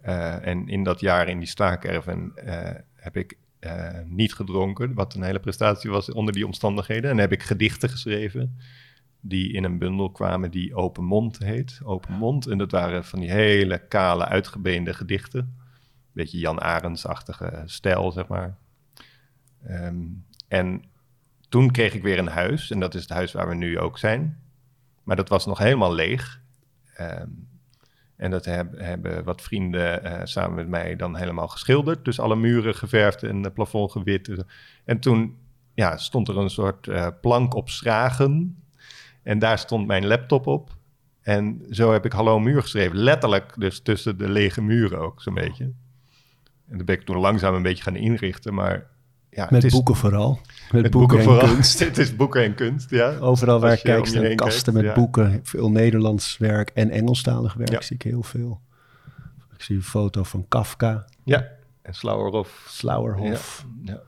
Eh, en in dat jaar in die staakerven eh, heb ik eh, niet gedronken, wat een hele prestatie was onder die omstandigheden. En heb ik gedichten geschreven die in een bundel kwamen die Open Mond heet. Open Mond. En dat waren van die hele kale, uitgebeende gedichten. Beetje Jan Arends-achtige stijl, zeg maar. Ehm, en toen kreeg ik weer een huis. En dat is het huis waar we nu ook zijn. Maar dat was nog helemaal leeg. Ehm, en dat heb- hebben wat vrienden eh, samen met mij dan helemaal geschilderd. Dus alle muren geverfd en het plafond gewit. En toen ja, stond er een soort eh, plank op schragen. En daar stond mijn laptop op. En zo heb ik Hallo Muur geschreven. Letterlijk dus tussen de lege muren ook, zo'n beetje. En dat ben ik toen langzaam een beetje gaan inrichten. Maar ja, Met is, boeken vooral. Met, met boeken, en vooral. kunst. het is boeken en kunst, ja. Overal waar ik kijk staan kasten kijkt, met ja. boeken. Veel Nederlands werk en Engelstalig werk Ja. zie ik heel veel. Ik zie een foto van Kafka, Ja, en Slauerhoff. Slauerhoff. Ja.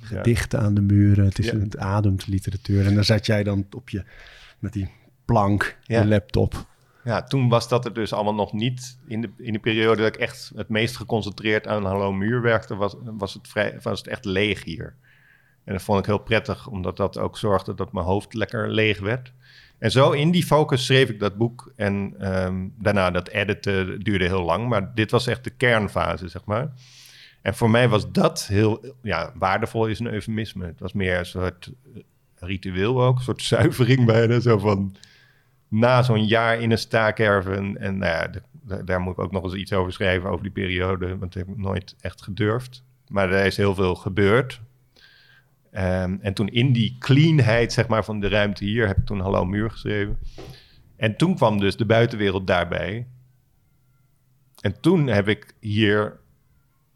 Gedichten aan de muren. Het, is het ademt literatuur. En dan zat jij dan op je, met die plank, je laptop. Ja, toen was dat er dus allemaal nog niet. In de, in de periode dat ik echt het meest geconcentreerd aan Hallo Muur werkte, was, was, het vrij, was het echt leeg hier. En dat vond ik heel prettig, omdat dat ook zorgde dat mijn hoofd lekker leeg werd. En zo in die focus schreef ik dat boek. En ehm, daarna dat editen duurde heel lang, maar dit was echt de kernfase, zeg maar. En voor mij was dat heel ja, waardevol, is een eufemisme. Het was meer een soort ritueel ook, een soort zuivering bijna. Zo van na zo'n jaar in een staakerven. En nou daar moet ik ook nog eens iets over schrijven, over die periode. Want dat heb ik nooit echt gedurfd. Maar er is heel veel gebeurd. Ehm, en toen in die cleanheid zeg maar, van de ruimte hier heb ik toen Hallo Muur geschreven. En toen kwam dus de buitenwereld daarbij. En toen heb ik hier,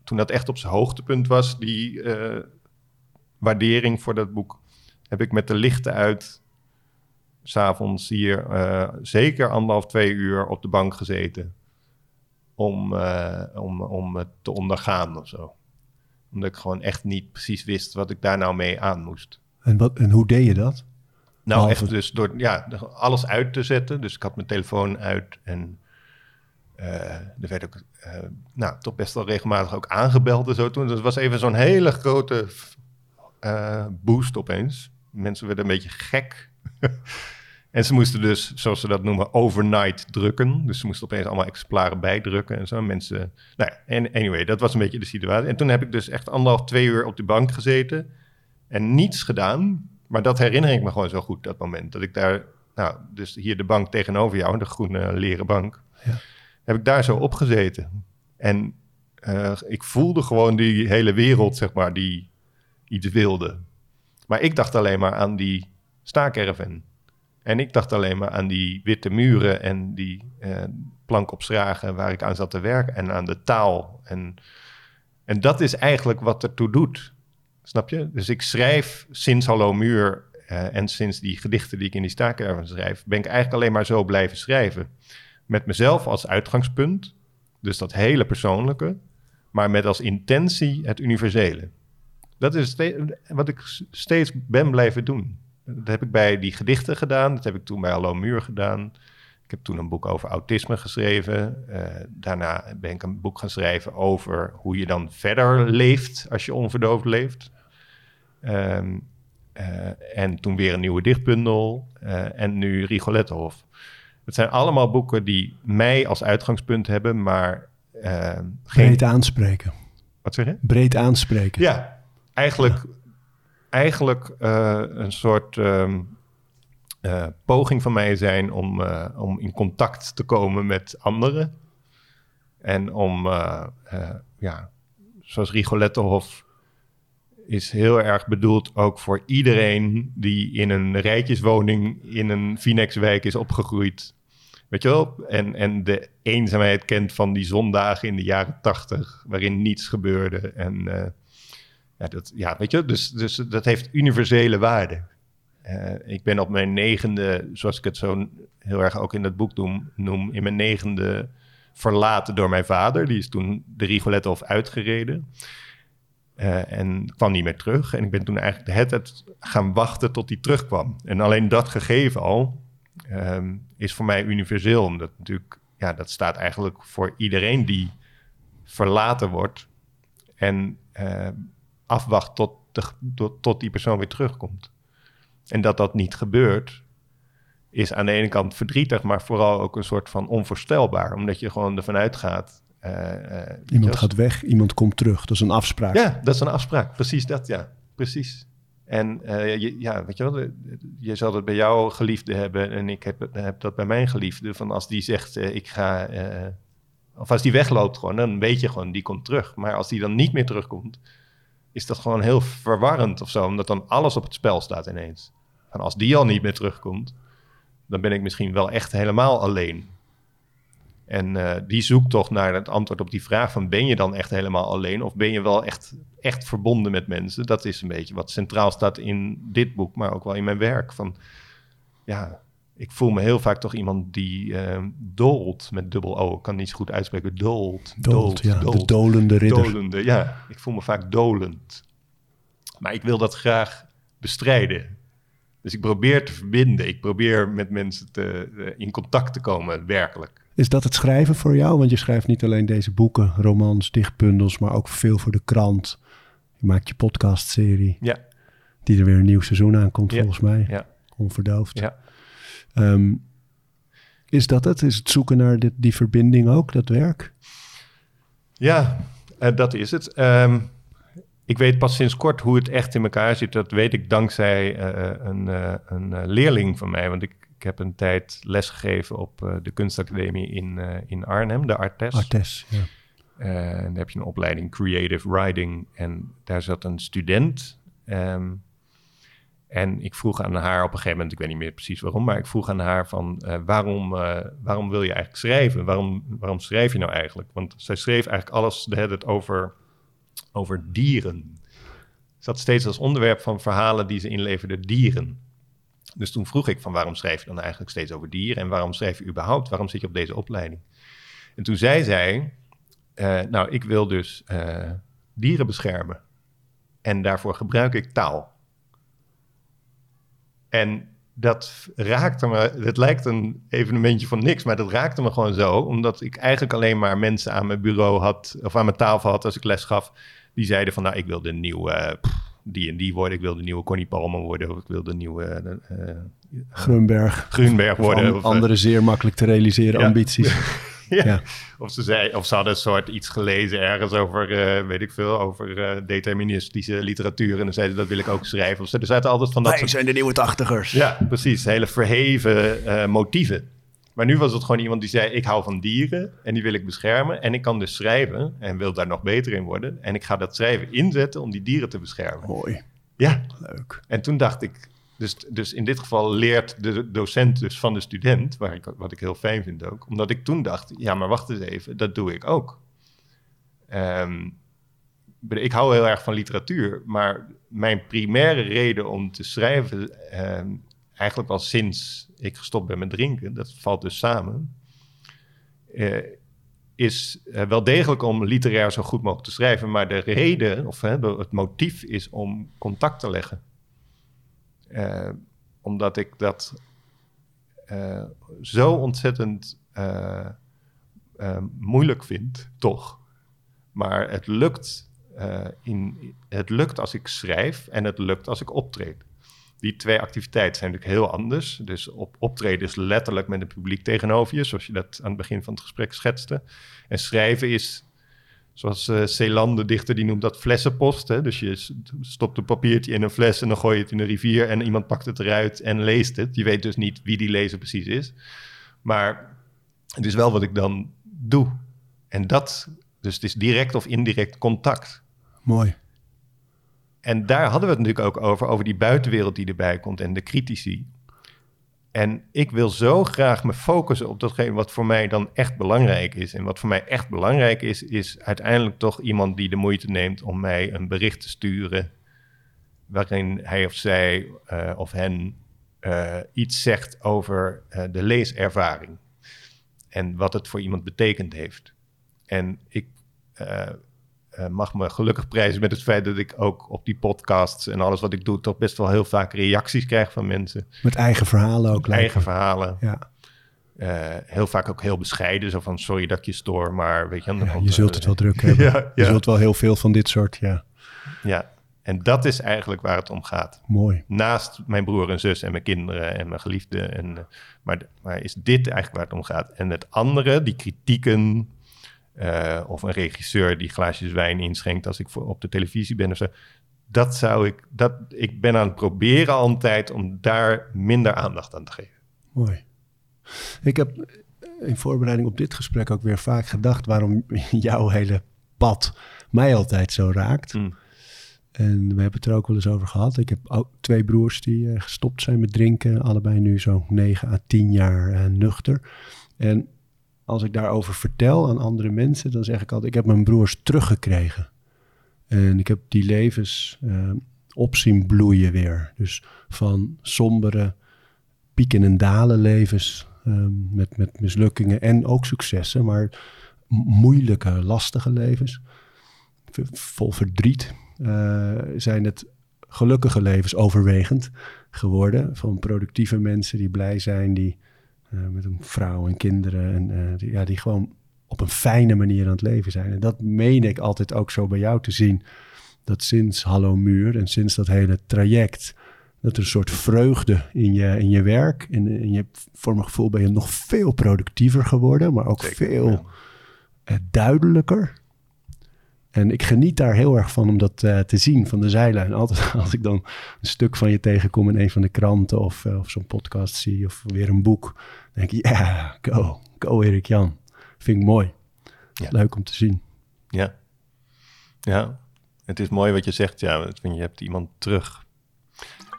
toen dat echt op zijn hoogtepunt was, die eh, waardering voor dat boek, heb ik met de lichten uit s'avonds hier eh, zeker anderhalf, twee uur op de bank gezeten. Om, eh, om, om het te ondergaan of zo. Omdat ik gewoon echt niet precies wist wat ik daar nou mee aan moest. En, wat, en hoe deed je dat? Nou, Behalve- echt dus door ja, alles uit te zetten. Dus ik had mijn telefoon uit en eh, er werd ook nou, toch best wel regelmatig ook aangebeld en zo toen. Dus het was even zo'n hele grote boost opeens. Mensen werden een beetje gek. en ze moesten dus, zoals ze dat noemen, overnight drukken. Dus ze moesten opeens allemaal exemplaren bijdrukken en zo. Mensen, nou ja, en anyway, dat was een beetje de situatie. En toen heb ik dus echt anderhalf, twee uur op de bank gezeten en niets gedaan. Maar dat herinner ik me gewoon zo goed, dat moment. Dat ik daar, nou, dus hier de bank tegenover jou, de groene leren bank, Ja. heb ik daar zo opgezeten. En eh, ik voelde gewoon die hele wereld, zeg maar, die iets wilde. Maar ik dacht alleen maar aan die staakerven. En ik dacht alleen maar aan die witte muren en die eh, plank op schragen waar ik aan zat te werken en aan de taal. En, en dat is eigenlijk wat ertoe doet. Snap je? Dus ik schrijf sinds Hallo Muur eh, en sinds die gedichten die ik in die staakerven schrijf, ben ik eigenlijk alleen maar zo blijven schrijven. Met mezelf als uitgangspunt, dus dat hele persoonlijke, maar met als intentie het universele. Dat is wat ik steeds ben blijven doen. Dat heb ik bij die gedichten gedaan, dat heb ik toen bij Hallo Muur gedaan. Ik heb toen een boek over autisme geschreven. Eh, daarna ben ik een boek gaan schrijven over hoe je dan verder leeft als je onverdoofd leeft. Ehm, eh, en toen weer een nieuwe dichtbundel eh, en nu Rigolettehof. Het zijn allemaal boeken die mij als uitgangspunt hebben, maar eh, geen... Breed aanspreken. Wat zeg je? Breed aanspreken. Ja, eigenlijk, eigenlijk eh, een soort ehm, eh, poging van mij zijn om, eh, om in contact te komen met anderen. En om, ja, zoals Rigolettehof is heel erg bedoeld ook voor iedereen die in een rijtjeswoning in een Phoenixwijk is opgegroeid. Weet je wel? En, en de eenzaamheid kent van die zondagen in de jaren tachtig, waarin niets gebeurde. En ja, dat, ja, weet je, dus, dus dat heeft universele waarde. Eh, ik ben op mijn negende, zoals ik het zo heel erg ook in dat boek noem, noem in mijn negende verlaten door mijn vader. Die is toen de Rigolettehof uitgereden. Eh, en kwam niet meer terug. En ik ben toen eigenlijk de hele gaan wachten tot hij terugkwam. En alleen dat gegeven al ehm, is voor mij universeel. Omdat natuurlijk, ja, dat staat eigenlijk voor iedereen die verlaten wordt. En eh, afwacht tot, de, tot, tot die persoon weer terugkomt. En dat dat niet gebeurt, is aan de ene kant verdrietig, maar vooral ook een soort van onvoorstelbaar. Omdat je gewoon ervan uitgaat. je Iemand gaat weg, iemand komt terug. Dat is een afspraak. ja, dat is een afspraak. Precies dat, ja. Precies. En eh, je, ja, weet je wel, je zal het bij jouw geliefde hebben en ik heb, heb dat bij mijn geliefde. Van als die zegt, ik ga, of als die wegloopt gewoon, dan weet je gewoon, die komt terug. Maar als die dan niet meer terugkomt, is dat gewoon heel verwarrend of zo, omdat dan alles op het spel staat ineens. En als die al niet meer terugkomt, dan ben ik misschien wel echt helemaal alleen. En uh, die zoektocht naar het antwoord op die vraag van ben je dan echt helemaal alleen of ben je wel echt, echt verbonden met mensen? Dat is een beetje wat centraal staat in dit boek, maar ook wel in mijn werk. Van ja, ik voel me heel vaak toch iemand die uh, dolt met dubbel O. Ik kan niet zo goed uitspreken. Dolt. Dolt, ja. De dolende ridder. Dolende, ja. Ik voel me vaak dolend. Maar ik wil dat graag bestrijden. Dus ik probeer te verbinden. Ik probeer met mensen te, eh, in contact te komen, werkelijk. Is dat het schrijven voor jou? Want je schrijft niet alleen deze boeken, romans, dichtbundels, maar ook veel voor de krant. Je maakt je podcastserie. Ja. Die er weer een nieuw seizoen aankomt, volgens mij. Ja. Onverdoofd. Ja. Um, is dat het? Is het zoeken naar dit, die verbinding ook, dat werk? Ja, uh, dat is het. Um, ik weet pas sinds kort hoe het echt in elkaar zit. Dat weet ik dankzij uh, een, uh, een leerling van mij. Want ik, ik heb een tijd lesgegeven op de kunstacademie in, in Arnhem, de Artes. Artes, ja. en daar heb je een opleiding Creative Writing. En daar zat een student... Um, en ik vroeg aan haar op een gegeven moment, ik weet niet meer precies waarom, maar ik vroeg aan haar van uh, waarom, uh, waarom wil je eigenlijk schrijven? Waarom, waarom schrijf je nou eigenlijk? Want zij schreef eigenlijk alles de hele over, over dieren. Had steeds als onderwerp van verhalen die ze inleverde dieren. Dus toen vroeg ik van waarom schrijf je dan eigenlijk steeds over dieren? En waarom schrijf je überhaupt? Waarom zit je op deze opleiding? En toen zei zij, uh, nou ik wil dus dieren beschermen. En daarvoor gebruik ik taal. En dat raakte me, het lijkt een evenementje van niks, maar dat raakte me gewoon zo, omdat ik eigenlijk alleen maar mensen aan mijn bureau had, of aan mijn tafel had als ik les gaf, die zeiden van, nou, ik wil de nieuwe, pff, die en die worden, ik wil de nieuwe Connie Palmer worden, of ik wil de nieuwe... Uh, Grunberg. Grunberg worden. Of, of andere zeer makkelijk te realiseren ja. ambities. ja. ja. Of, ze zei, of ze hadden een soort iets gelezen ergens over, uh, weet ik veel, over uh, deterministische literatuur. En dan zeiden dat wil ik ook schrijven. Of ze, er zaten altijd van dat Wij soort... zijn de nieuwe tachtigers. Ja, precies. Hele verheven uh, motieven. Maar nu was het gewoon iemand die zei, ik hou van dieren en die wil ik beschermen. En ik kan dus schrijven en wil daar nog beter in worden. En ik ga dat schrijven inzetten om die dieren te beschermen. Mooi. Ja. Leuk. En toen dacht ik, dus, dus in dit geval leert de docent dus van de student, waar ik, wat ik heel fijn vind ook. Omdat ik toen dacht, ja, maar wacht eens even, dat doe ik ook. Um, ik hou heel erg van literatuur, maar mijn primaire reden om te schrijven, um, eigenlijk al sinds ik gestopt ben met drinken, dat valt dus samen, uh, is uh, wel degelijk om literair zo goed mogelijk te schrijven, maar de reden, of het motief is om contact te leggen. Uh, omdat ik dat uh, zo ontzettend uh, moeilijk vind, toch. Maar het lukt, in, het lukt als ik schrijf en het lukt als ik optreed. Die twee activiteiten zijn natuurlijk heel anders. Dus op optreden is letterlijk met het publiek tegenover je, zoals je dat aan het begin van het gesprek schetste. En schrijven is Zoals uh, Celan, de dichter, die noemt dat flessenpost. Hè? Dus je stopt een papiertje in een fles en dan gooi je het in een rivier en iemand pakt het eruit en leest het. Je weet dus niet wie die lezer precies is. Maar het is wel wat ik dan doe. En dat, dus het is direct of indirect contact. Mooi. En daar hadden we het natuurlijk ook over, over die buitenwereld die erbij komt en de critici. En ik wil zo graag me focussen op datgene wat voor mij dan echt belangrijk is. En wat voor mij echt belangrijk is, is uiteindelijk toch iemand die de moeite neemt om mij een bericht te sturen. waarin hij of zij uh, of hen uh, iets zegt over uh, de leeservaring. En wat het voor iemand betekend heeft. En ik uh, mag me gelukkig prijzen met het feit dat ik ook op die podcasts en alles wat ik doe, toch best wel heel vaak reacties krijg van mensen. Met eigen verhalen ook. Met eigen verhalen. Ja. Uh, heel vaak ook heel bescheiden, zo van sorry dat ik je stoor, maar weet je... Ja, je zult het wel druk hebben. ja, je zult wel heel veel van dit soort, ja. Ja, en dat is eigenlijk waar het om gaat. Mooi. Naast mijn broer en zus en mijn kinderen en mijn geliefde. En, maar, maar is dit eigenlijk waar het om gaat. En het andere, die kritieken, uh, of een regisseur die glaasjes wijn inschenkt als ik voor, op de televisie ben of zo. Dat zou ik, dat, ik ben aan het proberen altijd om daar minder aandacht aan te geven. Mooi. Ik heb in voorbereiding op dit gesprek ook weer vaak gedacht waarom jouw hele pad mij altijd zo raakt. Mm. En we hebben het er ook wel eens over gehad. Ik heb ook twee broers die uh, gestopt zijn met drinken. Allebei nu zo'n 9 à 10 jaar uh, nuchter. En als ik daarover vertel aan andere mensen, dan zeg ik altijd: ik heb mijn broers teruggekregen. En ik heb die levens uh, op bloeien weer. Dus van sombere pieken en dalen levens um, met, met mislukkingen en ook successen, maar moeilijke, lastige levens, vol verdriet, uh, zijn het gelukkige levens overwegend geworden. Van productieve mensen die blij zijn, die met een vrouw en kinderen en uh, die, ja, die gewoon op een fijne manier aan het leven zijn. En dat meen ik altijd ook zo bij jou te zien. Dat sinds Hallo Muur en sinds dat hele traject dat er een soort vreugde in je, in je werk. En in je, voor mijn gevoel ben je nog veel productiever geworden, maar ook veel ja. duidelijker. En ik geniet daar heel erg van om dat uh, te zien van de zijlijn. Altijd als ik dan een stuk van je tegenkom in een van de kranten of, uh, of zo'n podcast zie of weer een boek. Denk ik, ja, go, go Erik Jan. Vind ik mooi. Ja. Leuk om te zien. Ja. Ja, het is mooi wat je zegt. Ja, je hebt iemand terug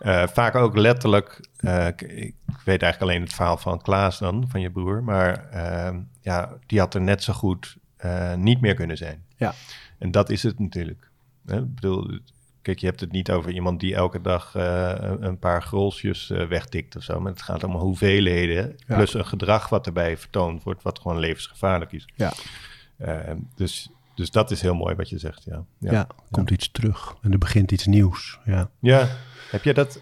uh, vaak ook letterlijk, ik, ik, weet eigenlijk alleen het verhaal van Klaas dan, van je broer, maar ja, die had er net zo goed eh, niet meer kunnen zijn. Ja. En dat is het natuurlijk. Hè? Ik bedoel, kijk, je hebt het niet over iemand die elke dag een paar grolsjes wegtikt of zo, maar het gaat om hoeveelheden, ja. plus een gedrag wat erbij vertoond wordt, wat gewoon levensgevaarlijk is. Ja. dus dus dat is heel mooi wat je zegt, ja. Ja, ja komt iets terug en er begint iets nieuws, ja. Ja, heb jij dat...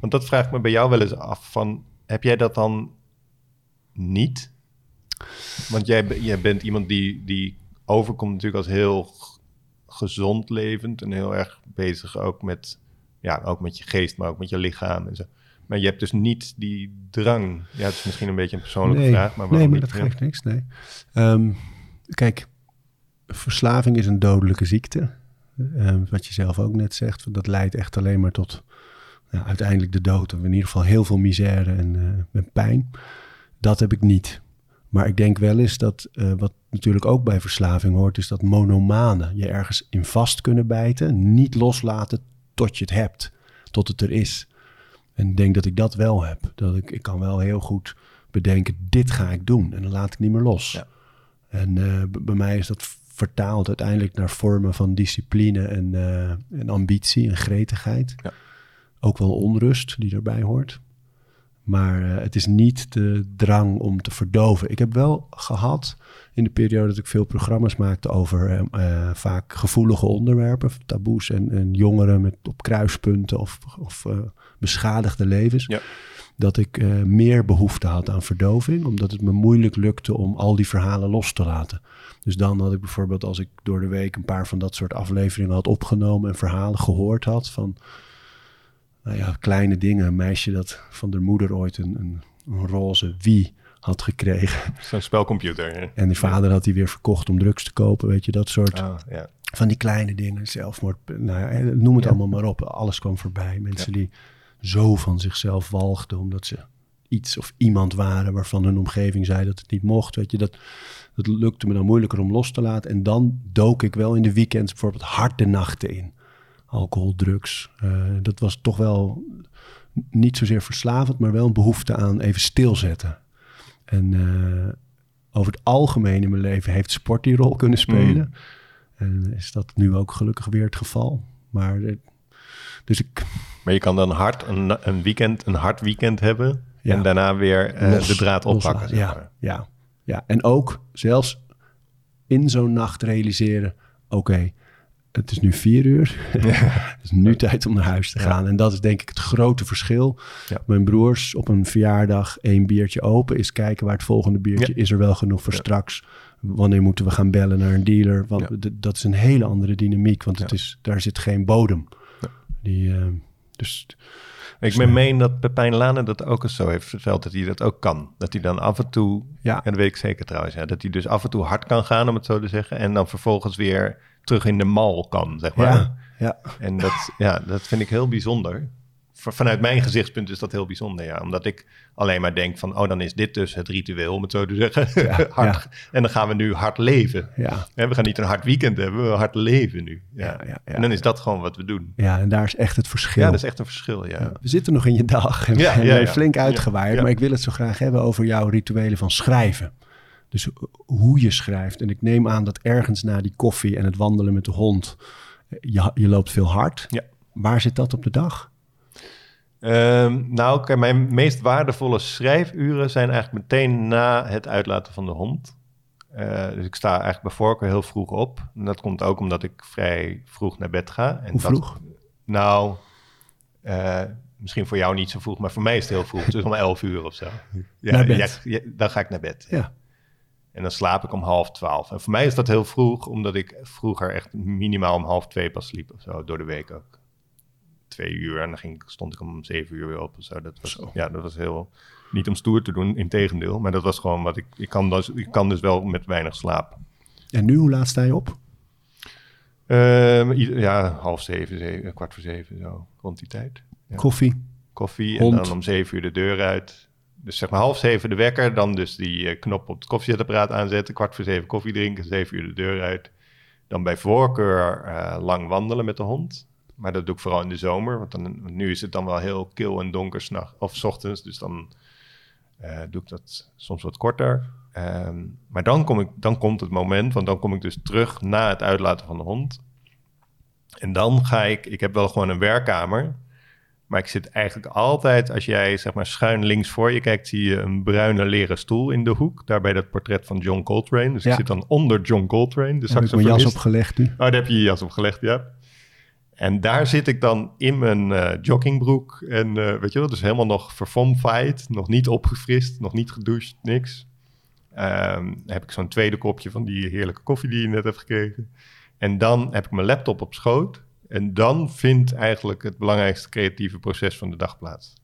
Want dat vraagt me bij jou wel eens af van... Heb jij dat dan niet? Want jij, jij bent iemand die, die overkomt natuurlijk als heel gezond levend... en heel erg bezig ook met, ja, ook met je geest, maar ook met je lichaam en zo. Maar je hebt dus niet die drang. Ja, het is misschien een beetje een persoonlijke nee, vraag. Maar nee, maar dat geeft niks, nee. Um, kijk, verslaving is een dodelijke ziekte. Uh, wat je zelf ook net zegt, dat leidt echt alleen maar tot uiteindelijk de dood. Of in ieder geval heel veel misère en, uh, en, pijn. Dat heb ik niet. Maar ik denk wel eens dat, uh, wat natuurlijk ook bij verslaving hoort, is dat monomanen. Je ergens in vast kunnen bijten, niet loslaten tot je het hebt, tot het er is. En ik denk dat ik dat wel heb. Dat ik, ik kan wel heel goed bedenken, dit ga ik doen. En dan laat ik niet meer los. Ja. En uh, bij mij is dat vertaald uiteindelijk naar vormen van discipline en, uh, en ambitie en gretigheid. Ja. Ook wel onrust die erbij hoort. Maar uh, het is niet de drang om te verdoven. Ik heb wel gehad in de periode dat ik veel programma's maakte over uh, vaak gevoelige onderwerpen, taboes en, en jongeren met op kruispunten of, of beschadigde levens. Ja dat ik meer behoefte had aan verdoving, omdat het me moeilijk lukte om al die verhalen los te laten. Dus dan had ik bijvoorbeeld, als ik door de week een paar van dat soort afleveringen had opgenomen en verhalen gehoord had van, nou ja, kleine dingen. Een meisje dat van de moeder ooit een, een, een roze wie had gekregen. Zo'n spelcomputer. Hè? En die vader had die weer verkocht om drugs te kopen, weet je, dat soort. Oh, ja. Van die kleine dingen, zelfmoord, nou ja, noem het ja. allemaal maar op. Alles kwam voorbij. Mensen die zo van zichzelf walgden omdat ze iets of iemand waren waarvan hun omgeving zei dat het niet mocht. Weet je, dat, dat lukte me dan moeilijker om los te laten. En dan dook ik wel in de weekends bijvoorbeeld harde nachten in. Alcohol, drugs. Uh, dat was toch wel niet zozeer verslavend, maar wel een behoefte aan even stilzetten. En uh, over het algemeen in mijn leven heeft sport die rol kunnen spelen. Mm. En is dat nu ook gelukkig weer het geval. Maar dus ik. Maar je kan dan hard een, een weekend, een hard weekend hebben. Ja. En daarna weer uh, Los, de draad oppakken. Zeg ja, ja, ja. En ook zelfs in zo'n nacht realiseren: oké, okay, het is nu vier uur. het is nu tijd om naar huis te gaan. Ja. En dat is denk ik het grote verschil. Ja. Mijn broers op een verjaardag één biertje open is kijken waar het volgende biertje is er wel genoeg voor straks. Wanneer moeten we gaan bellen naar een dealer? Want dat is een hele andere dynamiek, want het is, daar zit geen bodem. Die, uh, dus, ik dus, meen dat Pepijn Lane dat ook eens zo heeft verteld, dat hij dat ook kan. Dat hij dan af en toe, ja. en dat weet ik zeker trouwens, ja, dat hij dus af en toe hard kan gaan, om het zo te zeggen, en dan vervolgens weer terug in de mal kan, zeg maar. Ja, ja. En dat, ja, dat vind ik heel bijzonder. Vanuit mijn gezichtspunt is dat heel bijzonder, ja. Omdat ik alleen maar denk van, oh, dan is dit dus het ritueel, om het zo te zeggen. Ja, hard, ja. En dan gaan we nu hard leven. Ja. We gaan niet een hard weekend hebben, we hard leven nu. Ja. Ja, ja, en dan is dat gewoon wat we doen. Ja, en daar is echt het verschil. Ja, dat is echt een verschil, ja. We zitten nog in je dag en flink uitgewaaid. Maar ik wil het zo graag hebben over jouw rituelen van schrijven. Dus hoe je schrijft. En ik neem aan dat ergens na die koffie en het wandelen met de hond, eh, je, je loopt veel hard. Ja. Waar zit dat op de dag? Ehm, nou, mijn meest waardevolle schrijfuren zijn eigenlijk meteen na het uitlaten van de hond. Uh, dus ik sta eigenlijk bij voorkeur heel vroeg op. En dat komt ook omdat ik vrij vroeg naar bed ga. En Hoe vroeg? Dat, nou, uh, misschien voor jou niet zo vroeg, maar voor mij is het heel vroeg. Is om 11 uur of zo. Ja, naar bed. Ja, dan ga ik naar bed. Ja. En dan slaap ik om half twaalf. En voor mij is dat heel vroeg, omdat ik vroeger echt minimaal om half twee pas sliep of zo, door de week ook. Twee uur en dan ging, stond ik om zeven uur weer op of zo. Dat was, Zo. Ja, dat was heel, niet om stoer te doen, in tegendeel. Maar dat was gewoon wat ik, ik kan dus, ik kan dus wel met weinig slaap. En nu, hoe laat sta je op? Ehm, ja, half zeven, zeven, kwart voor zeven, zo, rond die tijd. Ja. Koffie? Koffie Hond. en dan om zeven uur de deur uit. Dus zeg maar half zeven de wekker, dan dus die eh, knop op het koffiezetapparaat aanzetten, kwart voor zeven koffie drinken, zeven uur de deur uit. Dan bij voorkeur eh, lang wandelen met de hond. Maar dat doe ik vooral in de zomer, want dan, nu is het dan wel heel kil en donker of ochtends. Dus dan eh, doe ik dat soms wat korter. Ehm, maar dan, kom ik, dan komt het moment, want dan kom ik dus terug na het uitlaten van de hond. En dan ga ik, ik heb wel gewoon een werkkamer. Maar ik zit eigenlijk altijd, als jij zeg maar schuin links voor je kijkt, zie je een bruine leren stoel in de hoek. Daarbij dat portret van John Coltrane. Dus Ja. ik zit dan onder John Coltrane, Daar heb ik mijn jas opgelegd nu. Oh, daar heb je je jas op gelegd, ja. En daar zit ik dan in mijn eh, joggingbroek. En eh, weet je wel, dus helemaal nog verfomfaaid. Nog niet opgefrist, nog niet gedoucht, niks. Ehm, heb ik zo'n tweede kopje van die heerlijke koffie die je net hebt gekregen. En dan heb ik mijn laptop op schoot. En dan vindt eigenlijk het belangrijkste creatieve proces van de dag plaats.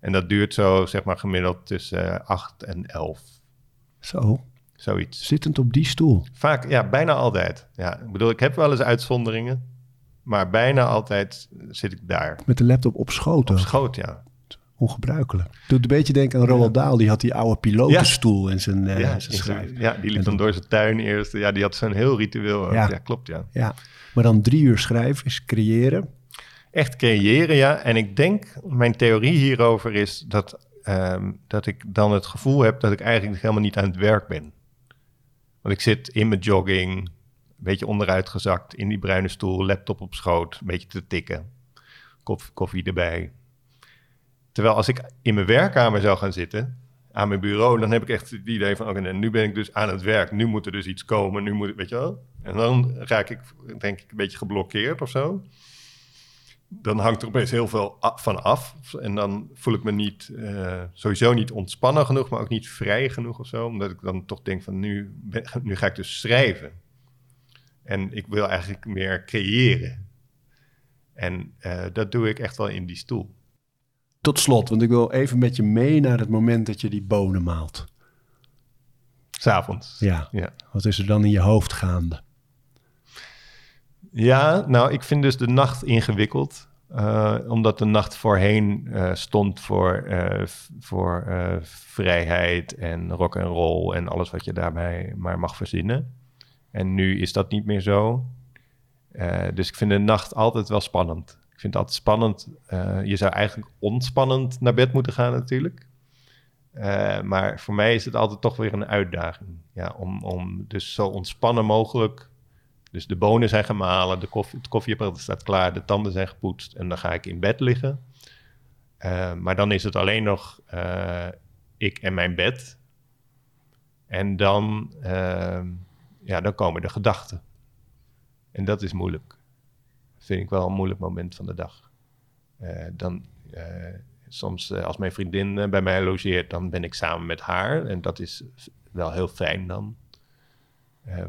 En dat duurt zo, zeg maar, gemiddeld tussen 8 en 11. Zo, Zoiets. zittend op die stoel. Vaak, ja, bijna altijd. Ja, ik bedoel, ik heb wel eens uitzonderingen, maar bijna altijd zit ik daar. Met de laptop op schoot. Op schoot, ja. Ongebruikelijk. Doet een beetje denken aan Roald Dahl. Die had die oude pilotenstoel en zijn, eh, zijn schrijf. ja, die En liep dan door zijn tuin eerst. Ja, die had zo'n heel ritueel. Ja. Ja. klopt, ja. Ja, maar dan drie uur schrijven is creëren. Echt creëren, ja. En ik denk, mijn theorie hierover is dat, ehm, dat ik dan het gevoel heb dat ik eigenlijk helemaal niet aan het werk ben. Want ik zit in mijn jogging, een beetje onderuitgezakt, in die bruine stoel, laptop op schoot, een beetje te tikken. Koffie, koffie erbij. Terwijl als ik in mijn werkkamer zou gaan zitten, aan mijn bureau, dan heb ik echt het idee van, oké, nu ben ik dus aan het werk. Nu moet er dus iets komen, nu moet ik, weet je wel. En dan raak ik, denk ik, een beetje geblokkeerd of zo. Dan hangt er opeens heel veel van af. En dan voel ik me niet, eh, sowieso niet ontspannen genoeg, maar ook niet vrij genoeg of zo. Omdat ik dan toch denk van, nu, nu ga ik dus schrijven. En ik wil eigenlijk meer creëren. En eh, dat doe ik echt wel in die stoel. Tot slot, want ik wil even met je mee naar het moment dat je die bonen maalt. S'avonds. Ja, Ja. wat is er dan in je hoofd gaande? Ja, nou, ik vind dus de nacht ingewikkeld. eh, omdat de nacht voorheen eh, stond voor, eh, voor vrijheid en rock en roll en alles wat je daarbij maar mag verzinnen. En nu is dat niet meer zo. Dus ik vind de nacht altijd wel spannend. Ik vind altijd spannend. eh, je zou eigenlijk ontspannend naar bed moeten gaan natuurlijk. Eh, maar voor mij is het altijd toch weer een uitdaging. Ja, om, om dus zo ontspannen mogelijk dus de bonen zijn gemalen, de koffie, het koffieapparaat staat klaar, de tanden zijn gepoetst en dan ga ik in bed liggen. Eh, maar dan is het alleen nog ik en mijn bed. En dan, ja, dan komen de gedachten. En dat is moeilijk. Vind ik wel een moeilijk moment van de dag. Eh, dan, eh, soms eh, als mijn vriendin bij mij logeert, dan ben ik samen met haar. En dat is wel heel fijn dan.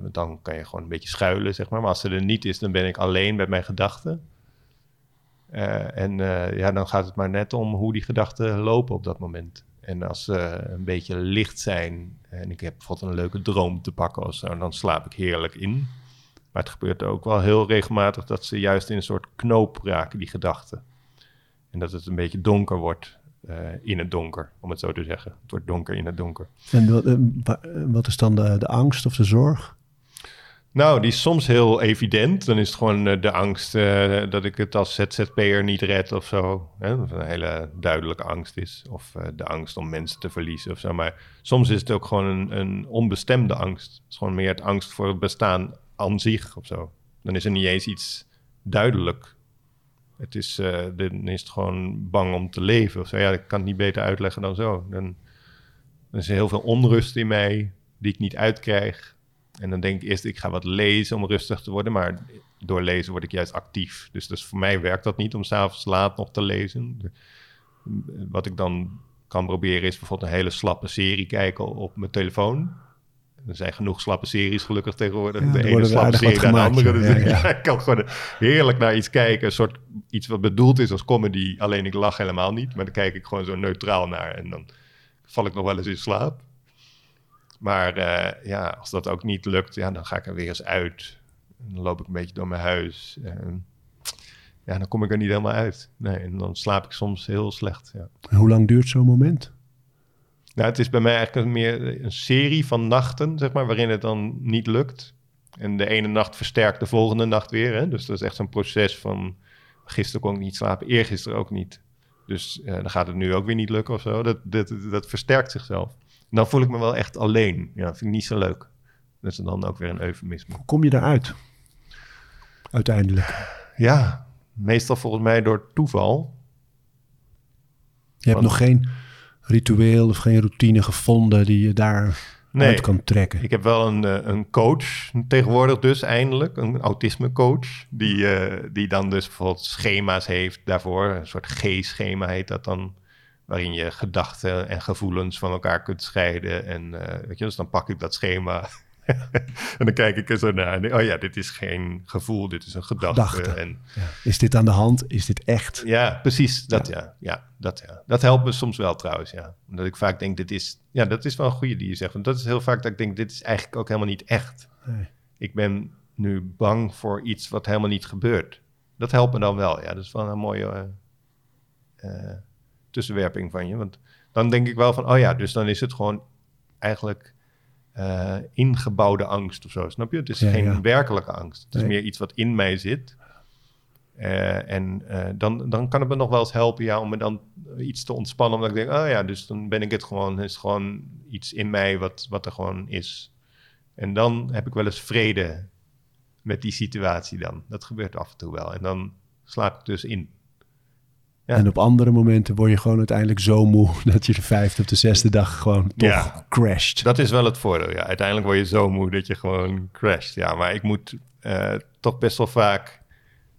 Want dan kan je gewoon een beetje schuilen, zeg maar. Maar als ze er niet is, dan ben ik alleen met mijn gedachten. En ja, dan gaat het maar net om hoe die gedachten lopen op dat moment. En als ze een beetje licht zijn en ik heb bijvoorbeeld een leuke droom te pakken of zo, dan slaap ik heerlijk in. Maar het gebeurt ook wel heel regelmatig dat ze juist in een soort knoop raken, die gedachten. En dat het een beetje donker wordt eh, in het donker, om het zo te zeggen. Het wordt donker in het donker. En wat, eh, eh, wat is dan de, de angst of de zorg? Nou, die is soms heel evident. Dan is het gewoon de angst dat ik het als ZZP'er niet red of zo. Hè? Dat een hele duidelijke angst is. Of de angst om mensen te verliezen of zo. Maar soms is het ook gewoon een, een onbestemde angst. Het is gewoon meer het angst voor het bestaan aan zich of zo. Dan is er niet eens iets duidelijk. Het is, dan is het gewoon bang om te leven of zo. Ja, ik kan het niet beter uitleggen dan zo. Dan, dan is er heel veel onrust in mij die ik niet uitkrijg en dan denk ik eerst, ik ga wat lezen om rustig te worden. Maar door lezen word ik juist actief. Dus, dus voor mij werkt dat niet om s'avonds laat nog te lezen. Wat ik dan kan proberen is bijvoorbeeld een hele slappe serie kijken op mijn telefoon. Er zijn genoeg slappe series gelukkig tegenwoordig. de ene slappe serie naar de andere. Dus ja, ik kan gewoon heerlijk naar iets kijken. Een soort iets wat bedoeld is als comedy. Alleen ik lach helemaal niet. Maar dan kijk ik gewoon zo neutraal naar. En dan val ik nog wel eens in slaap. Maar uh, ja, als dat ook niet lukt, ja, dan ga ik er weer eens uit. En dan loop ik een beetje door mijn huis. En ja, dan kom ik er niet helemaal uit. Nee, en dan slaap ik soms heel slecht. Ja. En hoe lang duurt zo'n moment? Nou, het is bij mij eigenlijk meer een serie van nachten, zeg maar, waarin het dan niet lukt. En de ene nacht versterkt de volgende nacht weer. Hè? Dus dat is echt zo'n proces van gisteren kon ik niet slapen, eergisteren ook niet. Dus uh, dan gaat het nu ook weer niet lukken of zo. Dat, dat, dat versterkt zichzelf dan voel ik me wel echt alleen. Ja, vind ik niet zo leuk. Dat is dan ook weer een eufemisme. Hoe kom je daaruit? Uiteindelijk. Ja, meestal volgens mij door toeval. Je hebt nog geen ritueel of geen routine gevonden die je daar uit kan trekken. Ik heb wel een, eh, een coach tegenwoordig dus eindelijk, een autisme coach, die, uh, die dan dus bijvoorbeeld schema's heeft daarvoor. Een soort G-schema heet dat dan waarin je gedachten en gevoelens van elkaar kunt scheiden. En uh, weet je, dus dan pak ik dat schema en dan kijk ik er zo naar en oh ja, dit is geen gevoel, dit is een gedachte. En, ja. Is dit aan de hand? Is dit echt? Ja, precies. Dat ja. ja. dat, ja. dat helpt me soms wel trouwens, ja. Omdat ik vaak denk, dit is, ja, dat is wel een goede die je zegt. Want dat is heel vaak dat ik denk, dit is eigenlijk ook helemaal niet echt. Nee. Ik ben nu bang voor iets wat helemaal niet gebeurt. Dat helpt me dan wel, ja. Dat is wel een mooie... Uh, tussenwerping van je. Want dan denk ik wel van, oh ja, dus dan is het gewoon eigenlijk uh, ingebouwde angst of zo. Snap je? Het is geen werkelijke angst. Het is meer iets wat in mij zit. Uh, en uh, dan, dan kan het me nog wel eens helpen ja, om me dan iets te ontspannen. Omdat ik denk, oh ja, dus dan ben ik het gewoon. Het is gewoon iets in mij wat, wat er gewoon is. En dan heb ik wel eens vrede met die situatie dan. Dat gebeurt af en toe wel. En dan slaap ik dus in. En op andere momenten word je gewoon uiteindelijk zo moe dat je de vijfde of de zesde dag gewoon toch ja, crasht. Dat is wel het voordeel. Ja. Uiteindelijk word je zo moe dat je gewoon crasht. Ja, maar ik moet uh, toch best wel vaak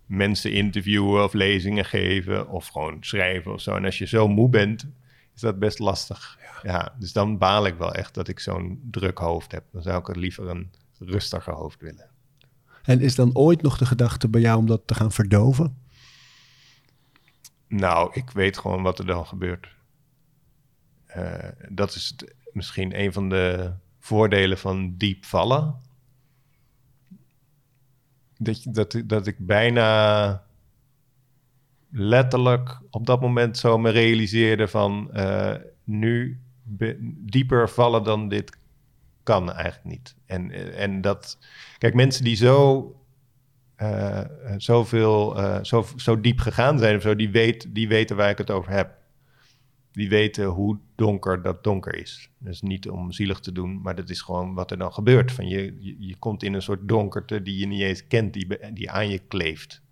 mensen interviewen of lezingen geven of gewoon schrijven of zo. En als je zo moe bent, is dat best lastig. Ja, ja dus dan baal ik wel echt dat ik zo'n druk hoofd heb. Dan zou ik er liever een rustiger hoofd willen. En is dan ooit nog de gedachte bij jou om dat te gaan verdoven? Nou, ik weet gewoon wat er dan gebeurt. Uh, dat is misschien een van de voordelen van diep vallen. Dat, dat, dat ik bijna letterlijk op dat moment zo me realiseerde van uh, nu dieper vallen dan dit kan eigenlijk niet. En, en dat, kijk, mensen die zo uh, zoveel, uh, zo, zo diep gegaan zijn of zo, die, weet, die weten waar ik het over heb. Die weten hoe donker dat donker is. Dus niet om zielig te doen, maar dat is gewoon wat er dan gebeurt. Van je, je, je komt in een soort donkerte die je niet eens kent, die, die aan je kleeft.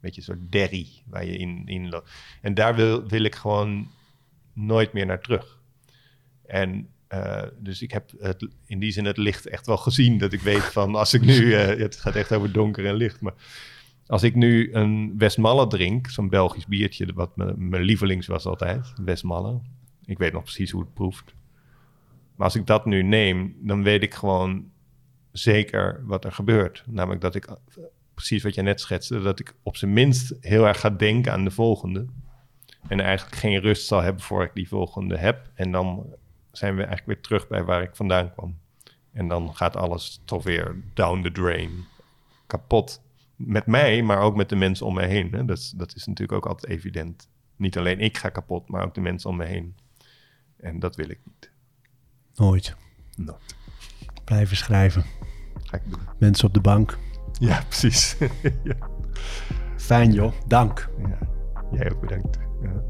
Beetje een soort derry waar je in, in loopt. En daar wil, wil ik gewoon nooit meer naar terug. En uh, dus ik heb het, in die zin het licht echt wel gezien. Dat ik weet van als ik nu, uh, het gaat echt over donker en licht. Maar als ik nu een Westmalle drink, zo'n Belgisch biertje, wat mijn lievelings was altijd, Westmalle. Ik weet nog precies hoe het proeft. Maar als ik dat nu neem, dan weet ik gewoon zeker wat er gebeurt. Namelijk dat ik, precies wat je net schetste, dat ik op zijn minst heel erg ga denken aan de volgende. En eigenlijk geen rust zal hebben voor ik die volgende heb. En dan zijn we eigenlijk weer terug bij waar ik vandaan kwam. En dan gaat alles toch weer down the drain. Kapot. Met mij, maar ook met de mensen om me heen. Hè. Dat, dat is natuurlijk ook altijd evident. Niet alleen ik ga kapot, maar ook de mensen om me heen. En dat wil ik niet. Nooit. Nooit. Blijven schrijven. Ga ik doen. Mensen op de bank. Ja, precies. ja. Fijn joh, dank. Ja. Jij ook bedankt. Ja.